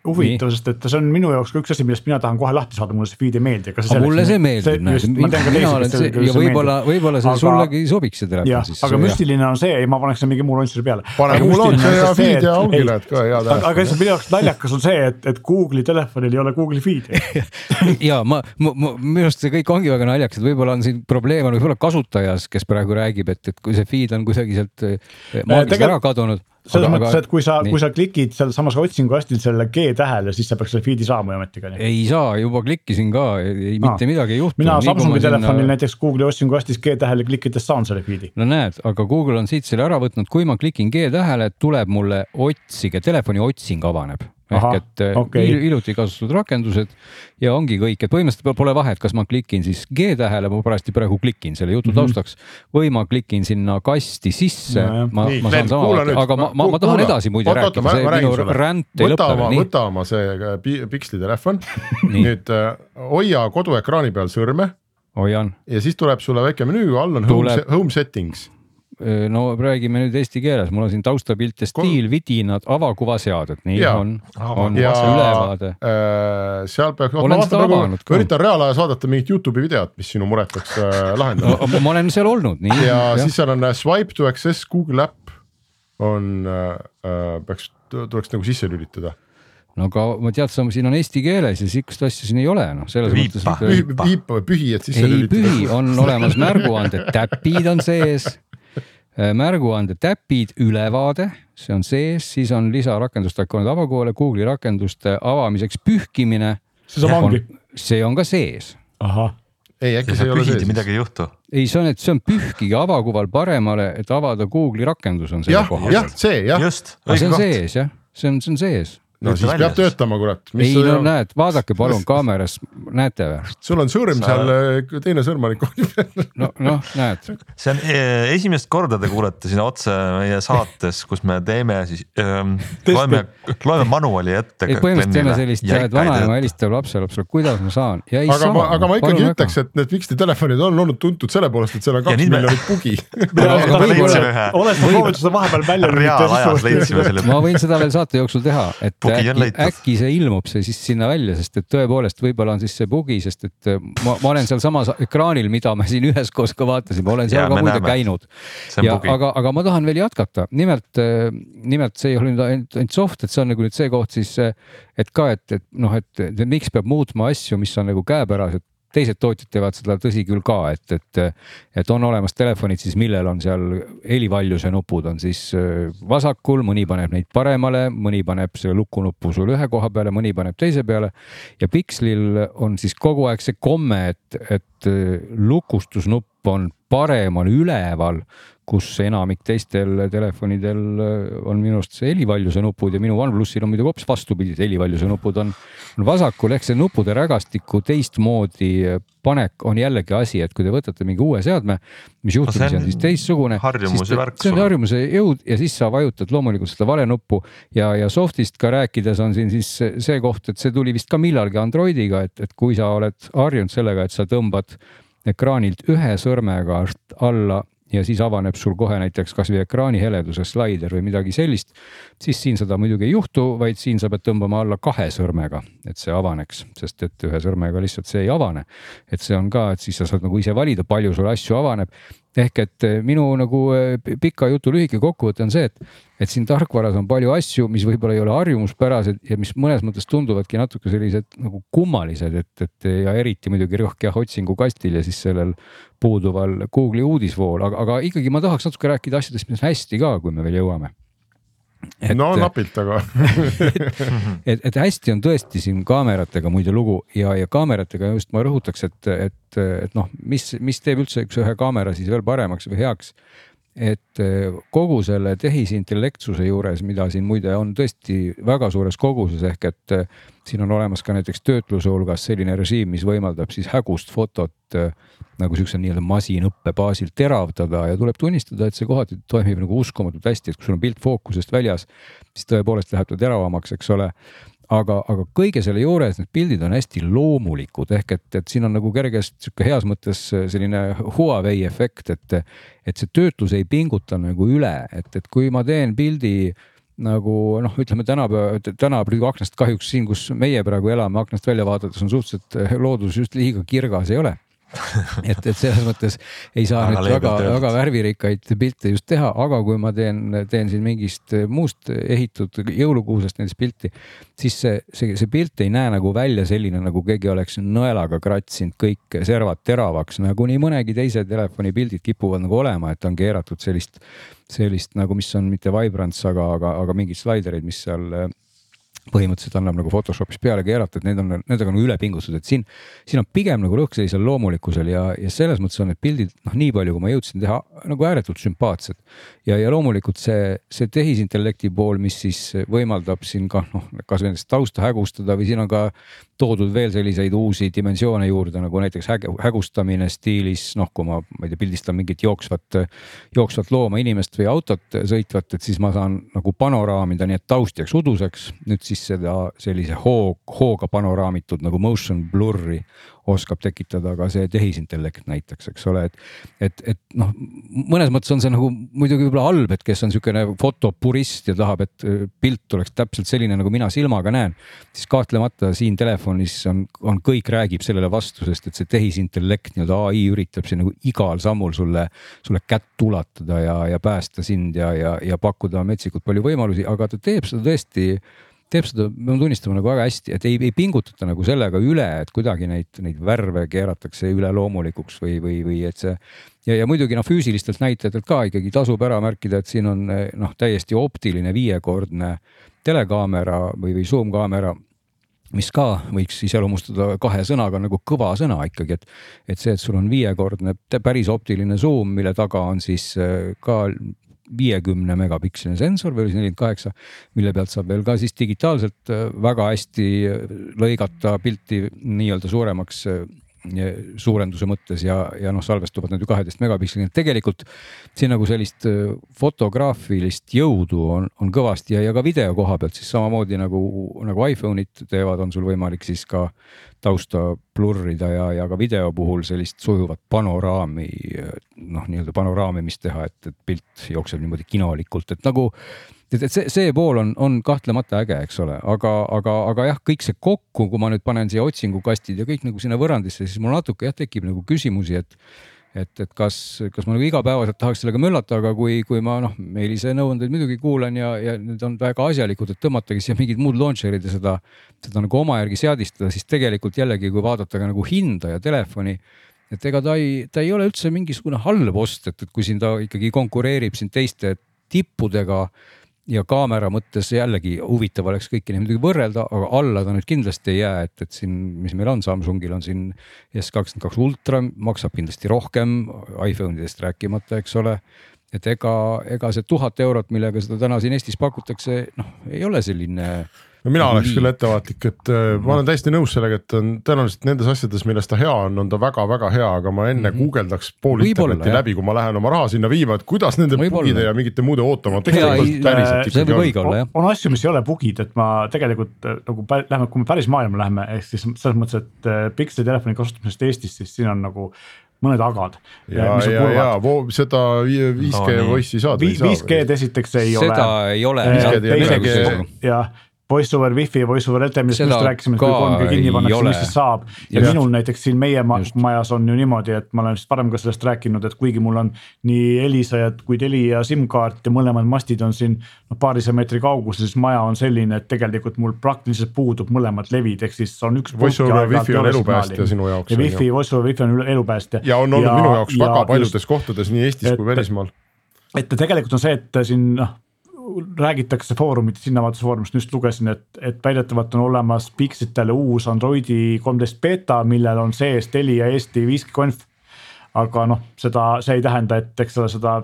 huvitav, sest et see on minu jaoks ka üks asi, millest mina tahan kohe lahti saada, mulle see feed ei meeldi, aga see. mulle see meeldib, näed, mina olen see ja võib-olla, võib-olla see aga, sullegi sobiks see telefon siis. aga müstiline on see, ei ma paneks mingi muu launcher'i peale. paneme mul on see hea feed ja ongi need ka hea telefon. aga minu jaoks naljakas on see, et, et Google'i telefonil ei ole Google'i feed'i ja ma, ma, ma, minu arust see kõik ongi väga naljakas, et võib-olla on siin probleem on võib-olla kasutajas, kes praegu räägib, et, et kui see feed on kuidagi sealt eh, maagist ära kadunud selles mõttes, et kui sa, kui sa klikid sealsamas otsingukastil selle G tähele, siis sa peaks selle feed'i saama ju ometigi. ei saa, juba klikkisin ka, ei mitte Aa. midagi ei juhtu. mina Samsungi telefonil sinna... näiteks Google'i otsingukastis G tähele klikkides saan selle feed'i. no näed, aga Google on siit selle ära võtnud, kui ma klikin G tähele, tuleb mulle otsige, telefoni otsing avaneb ehk et äh, okay. iluti kasutatud rakendused ja ongi kõik, et põhimõtteliselt pole vahet, kas ma klikin siis G tähele, ma parajasti praegu klikin selle jutu mm -hmm. taustaks või ma klikin sinna kasti sisse, ma, ma saan sama, aga ma, ma, ma tahan edasi muide oot, rääkida, see minu ränd ei lõpe veel. võta oma see äh, Pixli telefon nüüd äh, hoia koduekraani peal sõrme. hoian. ja siis tuleb sulle väike menüü, all on home, home settings no räägime nüüd eesti keeles, mul on siin taustapilt ja stiil, vidinad, avakuvaseaded, nii ja. on, on ja, ülevaade äh,. seal peaks, ma vaatan praegu, ma üritan reaalajas vaadata mingit Youtube'i videot, mis sinu muret peaks äh, lahendama no,. ma olen seal olnud, nii. ja, siis seal on äh, swipe to access Google äpp on äh, äh,, peaks, tuleks nagu sisse lülitada no aga ma tead, siin on eesti keeles ja sihukest asja siin ei ole, noh, selles viipa, mõttes. viipa, pühi, et sisse lülitada. ei, pühi on olemas märguanded, täpid on sees Äh, märguandetäpid, ülevaade, see on sees, siis on lisarakenduste akoonid avakoole, Google'i rakenduste avamiseks pühkimine. seesama ongi. see on ka sees. ahah ei, äkki see ei ole sees. midagi ei juhtu. ei, see on, et see on pühkige avakuval paremale, et avada Google'i rakendus on selle koha peal. jah, see jah. just. see on sees jah, see on, see on sees no siis peab töötama, kurat. ei no on... näed, vaadake palun kaameras, näete või? sul on sõrm Sa... seal, eh, teine sõrm on ikka no, noh, näed. see on eh, esimest korda te kuulete siin otse meie saates, kus me teeme siis ähm,, loeme, loeme manuali ette. ei põhimõtteliselt teeme sellist jah, et vanaema helistab lapsele, lapsele, kuidas ma saan ja ei aga saa. aga ma ikkagi ütleks, et need Fixti telefonid on olnud tuntud selle poolest, et seal on kaks miljonit bugi. oled sa proovinud seda vahepeal välja lülitada? ma võin seda veel saate jooksul teha, et äkki äkki see ilmub see siis sinna välja, sest et tõepoolest võib-olla on siis see bugi, sest et äh, ma, ma olen sealsamas ekraanil, mida me siin üheskoos ka vaatasime, olen seal ja, ka muide käinud. ja aga, aga ma tahan veel jätkata, nimelt, äh, nimelt see ei ole nüüd ainult, ainult soft, et see on nagu nüüd see koht siis, äh, et ka, et, et noh, et, et miks peab muutma asju, mis on nagu käepärased teised tootjad teevad seda tõsi küll ka, et, et, et on olemas telefonid siis, millel on seal helivaljuse nupud on siis äh, vasakul, mõni paneb neid paremale, mõni paneb selle lukunupu sul ühe koha peale, mõni paneb teise peale. ja Pixlil on siis kogu aeg see komme, et, et äh, lukustusnupp on paremal üleval kus enamik teistel telefonidel äh, on minu arust see helivaljuse nupud ja minu OnePlusil on muidugi hoopis vastupidi, et helivaljuse nupud on, on vasakul ehk see nuppude rägastiku teistmoodi panek on jällegi asi, et kui te võtate mingi uue seadme, mis juhtumisi on, on siis teistsugune. see on harjumuse jõud ja siis sa vajutad loomulikult seda vale nuppu ja, ja soft'ist ka rääkides on siin siis see koht, et see tuli vist ka millalgi Androidiga, et, et kui sa oled harjunud sellega, et sa tõmbad ekraanilt ühe sõrmega alla ja siis avaneb sul kohe näiteks kasvõi ekraani heleduse slaider või midagi sellist, siis siin seda muidugi ei juhtu, vaid siin sa pead tõmbama alla kahe sõrmega, et see avaneks, sest et ühe sõrmega lihtsalt see ei avane. et see on ka, et siis sa saad nagu ise valida, palju sul asju avaneb ehk et eh, minu nagu eh, pika jutu lühike kokkuvõte on see, et, et siin tarkvaras on palju asju, mis võib-olla ei ole harjumuspärased ja mis mõnes mõttes tunduvadki natuke sellised nagu kummalised, et, et ja eriti muidugi rõhk jah otsingukastil ja siis sellel puuduval Google'i uudisvool, aga, aga ikkagi ma tahaks natuke rääkida asjadest, mis hästi ka, kui me veel jõuame Et, no napilt, aga et, et, et hästi on tõesti siin kaameratega muide lugu ja, ja kaameratega just ma rõhutaks, et, et, et noh, mis, mis teeb üldse üks ühe kaamera siis veel paremaks või heaks. Et kogu selle tehisintellektsuse juures, mida siin muide on tõesti väga suures koguses, ehk et siin on olemas ka näiteks töötluse hulgas selline režiim, mis võimaldab siis hägust fotot äh, nagu siukse nii-öelda masinõppe baasil teravdada ja tuleb tunnistada, et see kohati toimib nagu uskumatult hästi, et kui sul on pilt fookusest väljas, siis tõepoolest läheb ta teravamaks, eks ole aga, aga kõige selle juures need pildid on hästi loomulikud. Ehk et, et siin on nagu kergest sihuke heas mõttes selline Huawei efekt, et, et see töötlus ei pinguta nagu üle, et, et kui ma teen pildi nagu noh, ütleme tänapäeva, tänapäeva aknast kahjuks siin, kus meie praegu elame, aknast välja vaadates on suhteliselt loodus just liiga kirgas ei ole et, et selles mõttes ei saa nüüd väga, väga värvirikkaid pilte just teha, aga kui ma teen, teen siin mingist muust ehitud jõulukuusest näiteks pilti, siis see, see, see pilt ei näe nagu välja selline, nagu keegi oleks nõelaga kratsinud kõik servad teravaks, nagu nii mõnegi teise telefoni pildid kipuvad nagu olema, et on keeratud sellist, sellist nagu, mis on mitte vibrants, aga, aga, aga mingid slaiderid, mis seal põhimõtteliselt annab nagu Photoshopis peale keerata, et need on, nendega on üle pingutatud, et siin, siin on pigem nagu rõhk sellisel loomulikkusel ja, ja selles mõttes on need pildid noh, nii palju, kui ma jõudsin teha nagu ääretult sümpaatsed. ja, ja loomulikult see, see tehisintellekti pool, mis siis võimaldab siin ka noh, kasvõi näiteks tausta hägustada või siin on ka toodud veel selliseid uusi dimensioone juurde nagu näiteks häg, hägustamine stiilis noh, kui ma, ma ei tea, pildistan mingit jooksvat, jooksvat looma, inimest või autot sõitvat, et siis ma saan nagu panoraamida, nii et taust jääks uduseks. nüüd siis seda sellise hoog, hooga panoraamitud nagu motion blur'i oskab tekitada ka see tehisintellekt näiteks, eks ole, et, et, et noh, mõnes mõttes on see nagu muidugi võib-olla halb, et kes on niisugune fotopurist ja tahab, et äh, pilt oleks täpselt selline, nagu mina silmaga näen, siis kahtlemata siin telefonis on, on kõik räägib sellele vastu, sest et see tehisintellekt nii-öelda ai üritab siin nagu igal sammul sulle, sulle kätt ulatada ja, ja päästa sind ja, ja, ja pakkuda metsikult palju võimalusi, aga ta teeb seda tõesti teeb seda, pean tunnistama nagu väga hästi, et ei, ei pingutata nagu sellega üle, et kuidagi neid, neid värve keeratakse üleloomulikuks või, või, või et see. ja, ja muidugi noh, füüsilistelt näitajatelt ka ikkagi tasub ära märkida, et siin on noh, täiesti optiline viiekordne telekaamera või, või zoom kaamera mis ka võiks iseloomustada kahe sõnaga nagu kõva sõna ikkagi, et, et see, et sul on viiekordne päris optiline zoom, mille taga on siis ka viiekümne megapiksline sensor või oli see nelikümmend kaheksa, mille pealt saab veel ka siis digitaalselt äh, väga hästi äh, lõigata pilti nii-öelda suuremaks äh, suurenduse mõttes ja, ja noh, salvestuvad nad ju kaheteist megapiksliga, tegelikult siin nagu sellist fotograafilist jõudu on, on kõvasti ja, ja ka video koha pealt siis samamoodi nagu, nagu iPhone'id teevad, on sul võimalik siis ka tausta blurrida ja, ja ka video puhul sellist sujuvat panoraami, noh, nii-öelda panoraamimist teha, et, et pilt jookseb niimoodi kinolikult, et nagu et, et see, see pool on, on kahtlemata äge, eks ole, aga, aga, aga jah, kõik see kokku, kui ma nüüd panen siia otsingukastid ja kõik nagu sinna võrrandisse, siis mul natuke jah, tekib nagu küsimusi, et et, et kas, kas ma nagu igapäevaselt tahaks sellega möllata, aga kui, kui ma noh, Meelise nõuandeid muidugi kuulan ja, ja need on väga asjalikud, et tõmmatagi siia mingid muud launcher'id ja seda, seda nagu oma järgi seadistada, siis tegelikult jällegi, kui vaadata ka nagu hinda ja telefoni et ega ta ei, ta ei ole üldse mingisugune halb ost, et, et kui siin ta ikkagi konkureerib siin teiste tippudega ja kaamera mõttes jällegi huvitav oleks kõiki neid muidugi võrrelda, aga alla ta nüüd kindlasti ei jää, et, et siin, mis meil on, Samsungil on siin S kakskümmend kaks ultra, maksab kindlasti rohkem, iPhone idest rääkimata, eks ole. et ega, ega see tuhat eurot, millega seda täna siin Eestis pakutakse, noh, ei ole selline no mina oleks küll ettevaatlik, et äh, ma olen täiesti nõus sellega, et on tõenäoliselt nendes asjades, milles ta hea on, on ta väga-väga hea, aga ma enne mm -hmm. guugeldaks pool internetti läbi, kui ma lähen oma raha sinna viima, et kuidas nende bugide ja mingite muude ootamatute. on asju, mis ei ole bugid, et ma tegelikult äh, nagu lähme, kui me päris maailma läheme, ehk siis selles mõttes, et äh, Pixeli telefoni kasutamisest Eestis, siis siin on nagu mõned agad. ja, ja, ja seda 5G no, voice'i saada. 5G-d esiteks ei seda ole. seda ei ole. jah voice over wifi, voice over LTE, millest just rääkisime, et kui 3G kinni pannakse, mis siis saab. ja Just. minul näiteks siin meie ma just. majas on ju niimoodi, et ma olen vist varem ka sellest rääkinud, et kuigi mul on nii Elisa kui Telia SIM-kaart ja mõlemad mastid on siin noh, paarisaja meetri kaugusel, siis maja on selline, et tegelikult mul praktiliselt puudub mõlemad levid, ehk siis on üks. Voice over wifi on elupäästja sinu jaoks. ja wifi, voice over wifi on elupäästja. ja on olnud ja, minu jaoks väga paljudes just, kohtades nii Eestis et, kui välismaal. et tegelikult on see, et siin noh räägitakse foorumites, hinnavaatluse foorumist just lugesin, et, et väidetavalt on olemas Pixitele uus Androidi kolmteist beeta, millel on sees Telia Eesti 5G konf. aga noh, seda, see ei tähenda, et eks ole, seda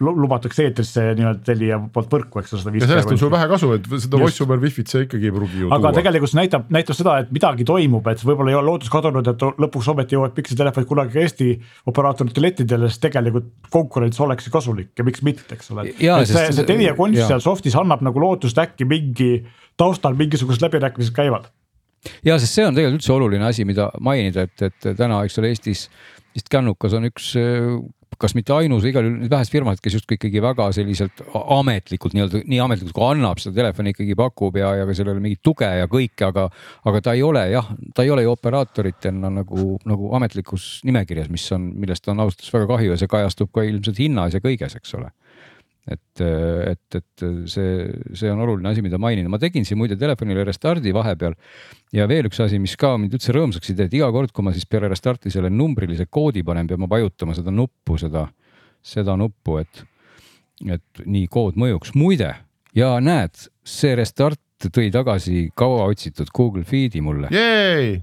lubatakse eetrisse nii-öelda Telia poolt võrku, eks ole. ja sellest on sul vähe kasu, et seda voice over wifi't see ikkagi ei pruugi ju aga tuua. tegelikult see näitab, näitab seda, et midagi toimub, et võib-olla ei ole lootus kadunud, et lõpuks ometi jõuavad pikseltelefonid kunagi ka Eesti operaatorite lettidele, sest tegelikult konkurents oleks ju kasulik ja miks mitte, eks ole. see, see Telia konst seal soft'is annab nagu lootust, äkki mingi taustal mingisugused läbirääkimised käivad ja sest see on tegelikult üldse oluline asi, mida mainida, et, et täna, eks ole, Eestis vist kännukas on üks kas mitte ainus, igal juhul need vähesed firmad, kes justkui ikkagi väga selliselt ametlikult nii-öelda, nii ametlikult kui annab seda telefoni ikkagi pakub ja, ja ka sellele mingit tuge ja kõike, aga, aga ta ei ole jah, ta ei ole ju operaatoritena nagu, nagu ametlikus nimekirjas, mis on, millest on ausalt öeldes väga kahju ja see kajastub ka ilmselt hinnas ja kõiges, eks ole et, et, et see, see on oluline asi, mida mainida, ma tegin siin muide telefonile restardi vahepeal. ja veel üks asi, mis ka mind üldse rõõmsaks ei tee, et iga kord, kui ma siis peale restarti selle numbrilise koodi panen, pean ma vajutama seda nuppu, seda, seda nuppu, et, et nii kood mõjuks. muide, ja näed, see restart tõi tagasi kauaotsitud Google Feed'i mulle.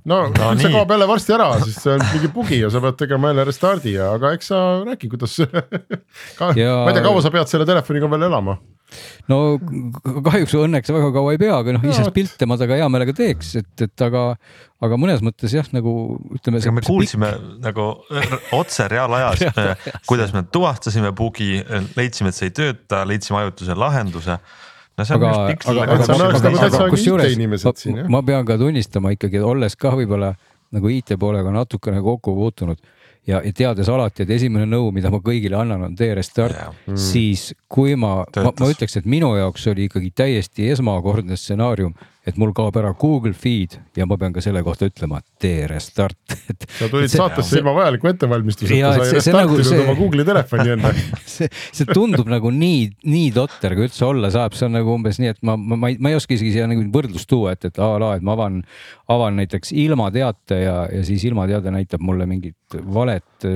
no, no see kaob jälle varsti ära, sest see on mingi bugi ja sa pead tegema jälle restardi ja, aga eks sa räägi, kuidas ka, ja... ma ei tea, kaua sa pead selle telefoniga veel elama? no kahjuks õnneks väga kaua ei pea, aga noh, ise pilte ma temaga hea meelega teeks, et, et aga, aga mõnes mõttes jah, nagu ütleme. me kuulsime pikk... nagu otse reaalajas kuidas me tuvastasime bugi, leidsime, et see ei tööta, leidsime ajutise lahenduse no see on aga, just piksel. aga, aga, aga, aga kusjuures ma, ma pean ka tunnistama ikkagi, olles ka võib-olla nagu IT poolega natukene kokku puutunud ja, ja teades alati, et esimene nõu, mida ma kõigile annan, on tee restart, mm. siis kui ma, ma, ma ütleks, et minu jaoks oli ikkagi täiesti esmakordne stsenaarium et mul kaob ära Google Feed ja ma pean ka selle kohta ütlema, tee restart. Sa tulid see, saatesse see, ilma vajaliku ettevalmistuseta, sa ei restartinud nagu see, oma Google'i telefoni enne. see, see tundub nagu nii, nii totter, kui üldse olla saab, see on nagu umbes nii, et ma, ma, ma ei, ma ei oska isegi siia nagu võrdlust tuua, et, et a la, et ma avan, avan näiteks ilmateate ja, ja siis ilmateade näitab mulle mingit valet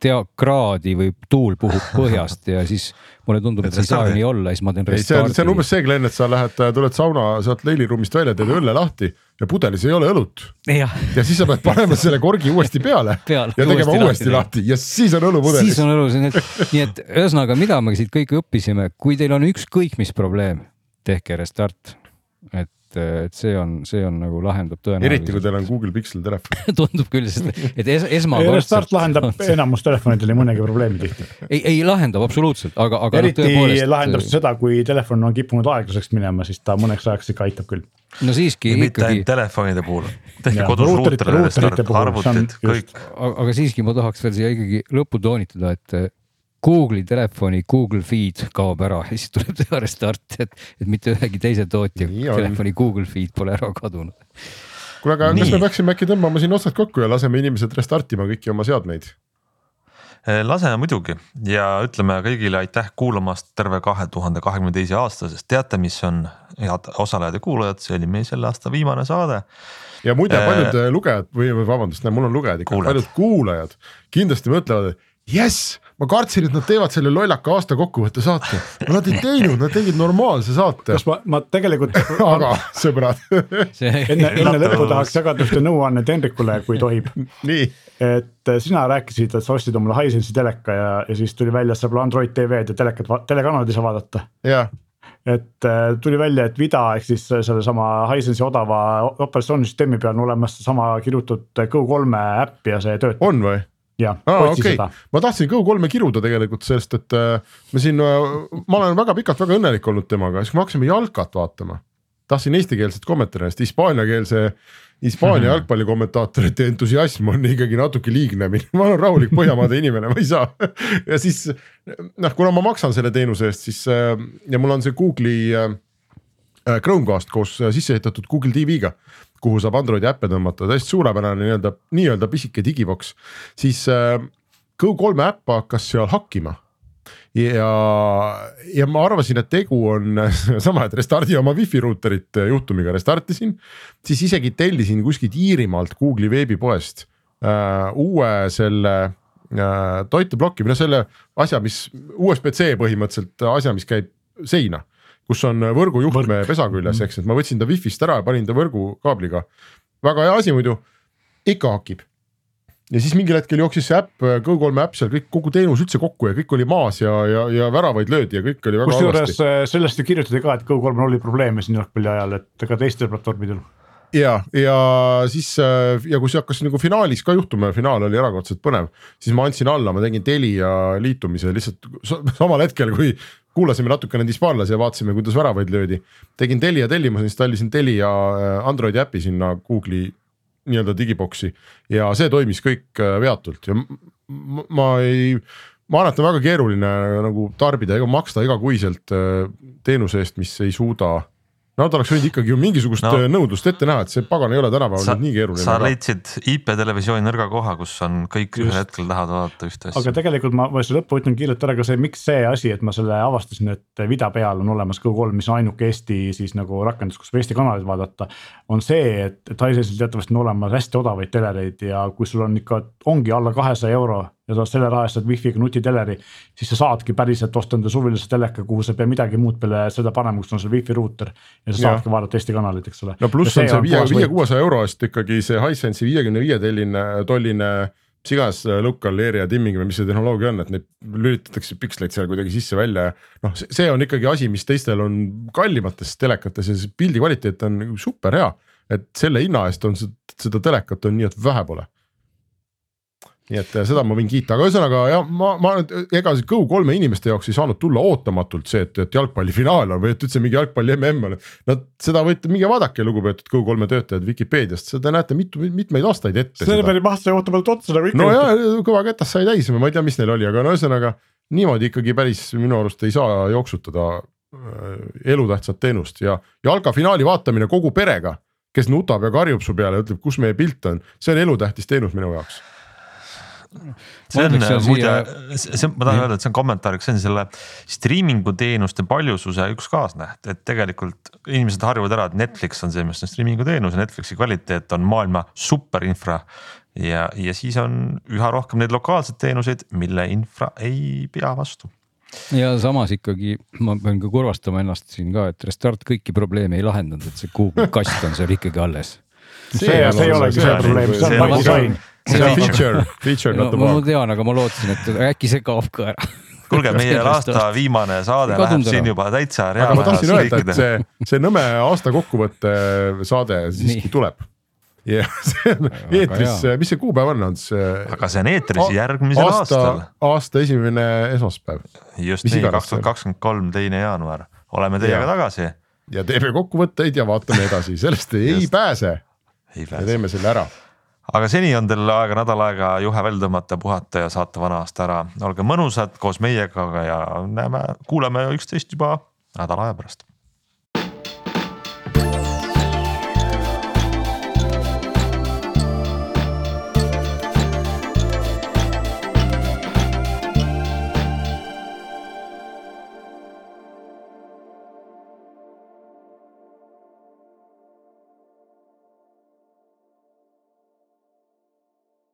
tea kraadi või tuul puhub põhjast ja siis mulle tundub, et see ei saa ju nii olla, siis ma teen restardi. see on umbes see, Glen, et sa lähed, tuled sauna, sealt leiliruumist välja, teed õlle lahti ja pudelis ei ole õlut. ja siis sa pead panema selle korgi uuesti peale, peale ja tegema uuesti lahti, lahti ja siis on õlu pudelis. siis on õlu, nii et ühesõnaga, mida me siit kõik õppisime, kui teil on ükskõik mis probleem, tehke restart, et et, see on, see on nagu lahendab tõenäoliselt. eriti kui teil on Google Pixel telefon tundub küll, sest et es, esmakordselt. Start lahendab enamus telefonidel nii mõnegi probleemi tihti. ei, ei lahendab absoluutselt, aga, aga. eriti no, tõepoolest... lahendab seda, kui telefon on kippunud aeglaseks minema, siis ta mõneks ajaks ikka aitab küll. no siiski. mitte ainult telefonide puhul, tehke kodus ruuterile restart, arvutid, kõik. aga siiski ma tahaks veel siia ikkagi lõppu toonitada, et Google'i telefoni Google Feed kaob ära ja siis tuleb teha restart, et, et mitte ühegi teise tootja Nii telefoni on. Google Feed pole ära kadunud. kuule, aga Nii. kas me peaksime äkki tõmbama siin otsad kokku ja laseme inimesed restartima kõiki oma seadmeid? Eh, laseme muidugi ja ütleme kõigile aitäh kuulamast terve kahe tuhande kahekümne teise aasta, sest teate, mis on head osalejad ja kuulajad, see oli meil selle aasta viimane saade. ja muide, paljud äh, lugejad või vabandust, mul on lugejad ikka, paljud kuulajad kindlasti mõtlevad, et jess ma kartsin, et nad teevad selle lollaka aasta kokkuvõtte saate, aga nad ei teinud, nad tegid normaalse saate. kas ma, ma tegelikult aga sõbrad enne, enne lõppu tahaks jagada ühte nõuannet Hendrikule, kui tohib. et äh, sina rääkisid, et sa ostsid omale Hisense'i teleka ja, ja siis tuli välja, et saab Android TV-d ja telekat, telekanaleid ei saa vaadata. et äh, tuli välja, et Vida ehk siis sellesama Hisense'i odava operatsioonisüsteemi peal on olemas seesama kirjutatud Go3 äpp ja see töötab. on või? Okay. seda. ma tahtsin Go3-e kiruda tegelikult, sest et äh, me siin äh,, ma olen väga pikalt väga õnnelik olnud temaga, siis kui me hakkasime jalkat vaatama. tahtsin eestikeelset kommentaari, sest hispaaniakeelse, Hispaania hmm. jalgpallikommentaatorite entusiasm on ikkagi natuke liigne, ma olen rahulik Põhjamaade inimene, ma ei saa ja siis noh, kuna ma maksan selle teenuse eest, siis äh, ja mul on see Google'i Chromecast koos sisse ehitatud Google TV-ga kuhu saab Androidi äppe tõmmata, täiesti suurepärane nii-öelda, nii-öelda pisike digiboks, siis äh, Go3 äpp hakkas seal hakkima. Ja, ja ma arvasin, et tegu on sama, et restardi oma wifi ruuterit juhtumiga, restartisin, siis isegi tellisin kuskilt Iirimaalt Google'i veebipoest äh, uue selle äh, toiteploki või noh, selle asja, mis USB-C põhimõtteliselt asja, mis käib seina kus on võrgujuhtme Võrk. pesa küljes, eks, et ma võtsin ta wifi'st ära ja panin ta võrgukaabliga. väga hea asi muidu, ikka hakib. ja siis mingil hetkel jooksis see äpp, Go3 äpp seal kõik, kogu teenus üldse kokku ja kõik oli maas ja, ja, ja väravaid löödi ja kõik oli väga halvasti. kusjuures äh, sellest ju kirjutati ka, et Go3-l oli probleeme siin jalgpalli ajal, et ka teistel platvormidel ja, ja siis äh, ja kui see hakkas nagu finaalis ka juhtuma ja finaal oli erakordselt põnev, siis ma andsin alla, ma tegin Telia liitumise lihtsalt samal hetkel, kui kuulasime natukene hispaanlasi ja vaatasime, kuidas väravaid löödi. tegin Telia tellimuse, installisin Telia äh, Androidi äpi sinna Google'i nii-öelda digiboksi ja see toimis kõik äh, veatult ja ma ei, ma arvan, et on väga keeruline nagu tarbida ega maksta igakuiselt teenuse eest, mis ei suuda Nad oleks võinud ikkagi ju mingisugust no, äh, nõudlust ette näha, et see pagan ei ole tänapäeval nüüd nii keeruline. sa leidsid IP televisiooni nõrga koha, kus on kõik ühel hetkel tahavad vaadata ühte asja. aga tegelikult ma, ma selle lõppu ütlen kiirelt ära ka see, miks see asi, et ma selle avastasin, et vida peal on olemas Go3, mis on ainuke Eesti siis nagu rakendus, kus Eesti kanaleid vaadata. on see, et, et Hisensil teatavasti on olemas hästi odavaid telereid ja kui sul on ikka, ongi alla kahesaja euro ja sa selle raha eest saad wifi'ga nutiteleri, siis sa saadki päriselt osta enda suvilise teleka, kuhu sa ei pea midagi muud peale seda panema, kus on see wifi ruuter. ja sa saadki vaadata Eesti kanalit, eks ole. no pluss on see viie, viie, kuuesaja euro eest ikkagi see Hisense'i viiekümne viie telline, tolline mis iganes local area dimming või mis see tehnoloogia on, et neid lülitatakse piksleid seal kuidagi sisse-välja ja noh, see on ikkagi asi, mis teistel on kallimates telekates ja see pildi kvaliteet on super hea. et selle hinna eest on seda telekat on nii, et vähe pole nii et äh, seda ma võin kiita, aga ühesõnaga jah, ma, ma nüüd ega see Go3 inimeste jaoks ei saanud tulla ootamatult see, et, et jalgpallifinaal on või et üldse mingi jalgpalli mm on. Nad seda võite, minge vaadake, lugupeetud Go3 töötajad Vikipeediast, seda näete mitu, mitmeid aastaid ette. selle peale mahtus ootamatult otsa nagu ikka. no ja kõva kätas sai täis, ma ei tea, mis neil oli, aga no ühesõnaga niimoodi ikkagi päris minu arust ei saa jooksutada äh, elutähtsat teenust ja jalkafinaali vaatamine kogu perega, kes nutab ja karjub su peale, ütleb, kus meie pilt on, see on elutähtis teenus minu jaoks see on muide, see, ma tahan öelda, et see on kommentaariks, see on selle striimingu teenuste paljususe üks kaasnäht, et tegelikult inimesed harjuvad ära, et Netflix on see, mis on striimingu teenus. Ja Netflixi kvaliteet on maailma superinfra. ja, ja siis on üha rohkem neid lokaalseid teenuseid, mille infra ei pea vastu. Ja samas ikkagi ma pean ka kurvastama ennast siin ka, et Restart kõiki probleeme ei lahendanud, et see Google kast on seal ikkagi alles. see, see, see ei olegi see probleem, see on disain see on feature, feature not the bug. ma tean, aga ma lootsin, et äkki see kaob ka ära kuulge, meie aasta viimane saade läheb siin juba täitsa reaalne. aga ma tahtsin öelda, et see, see Nõmme aasta kokkuvõtte saade siiski Nii. tuleb. ja see on eetris, mis see kuupäev on, on see? aga see on eetris järgmisel aasta, aastal. aasta esimene esmaspäev. just mis nii, kaks tuhat kakskümmend kolm, teine jaanuar, oleme teiega ja. tagasi. ja teeme kokkuvõtteid ja vaatame edasi, sellest ei pääse. ja teeme selle ära aga seni on teil aega nädal aega juhe välja tõmmata, puhata ja saata vana aasta ära. olge mõnusad koos meiega ja näeme, kuuleme üksteist juba nädala aja pärast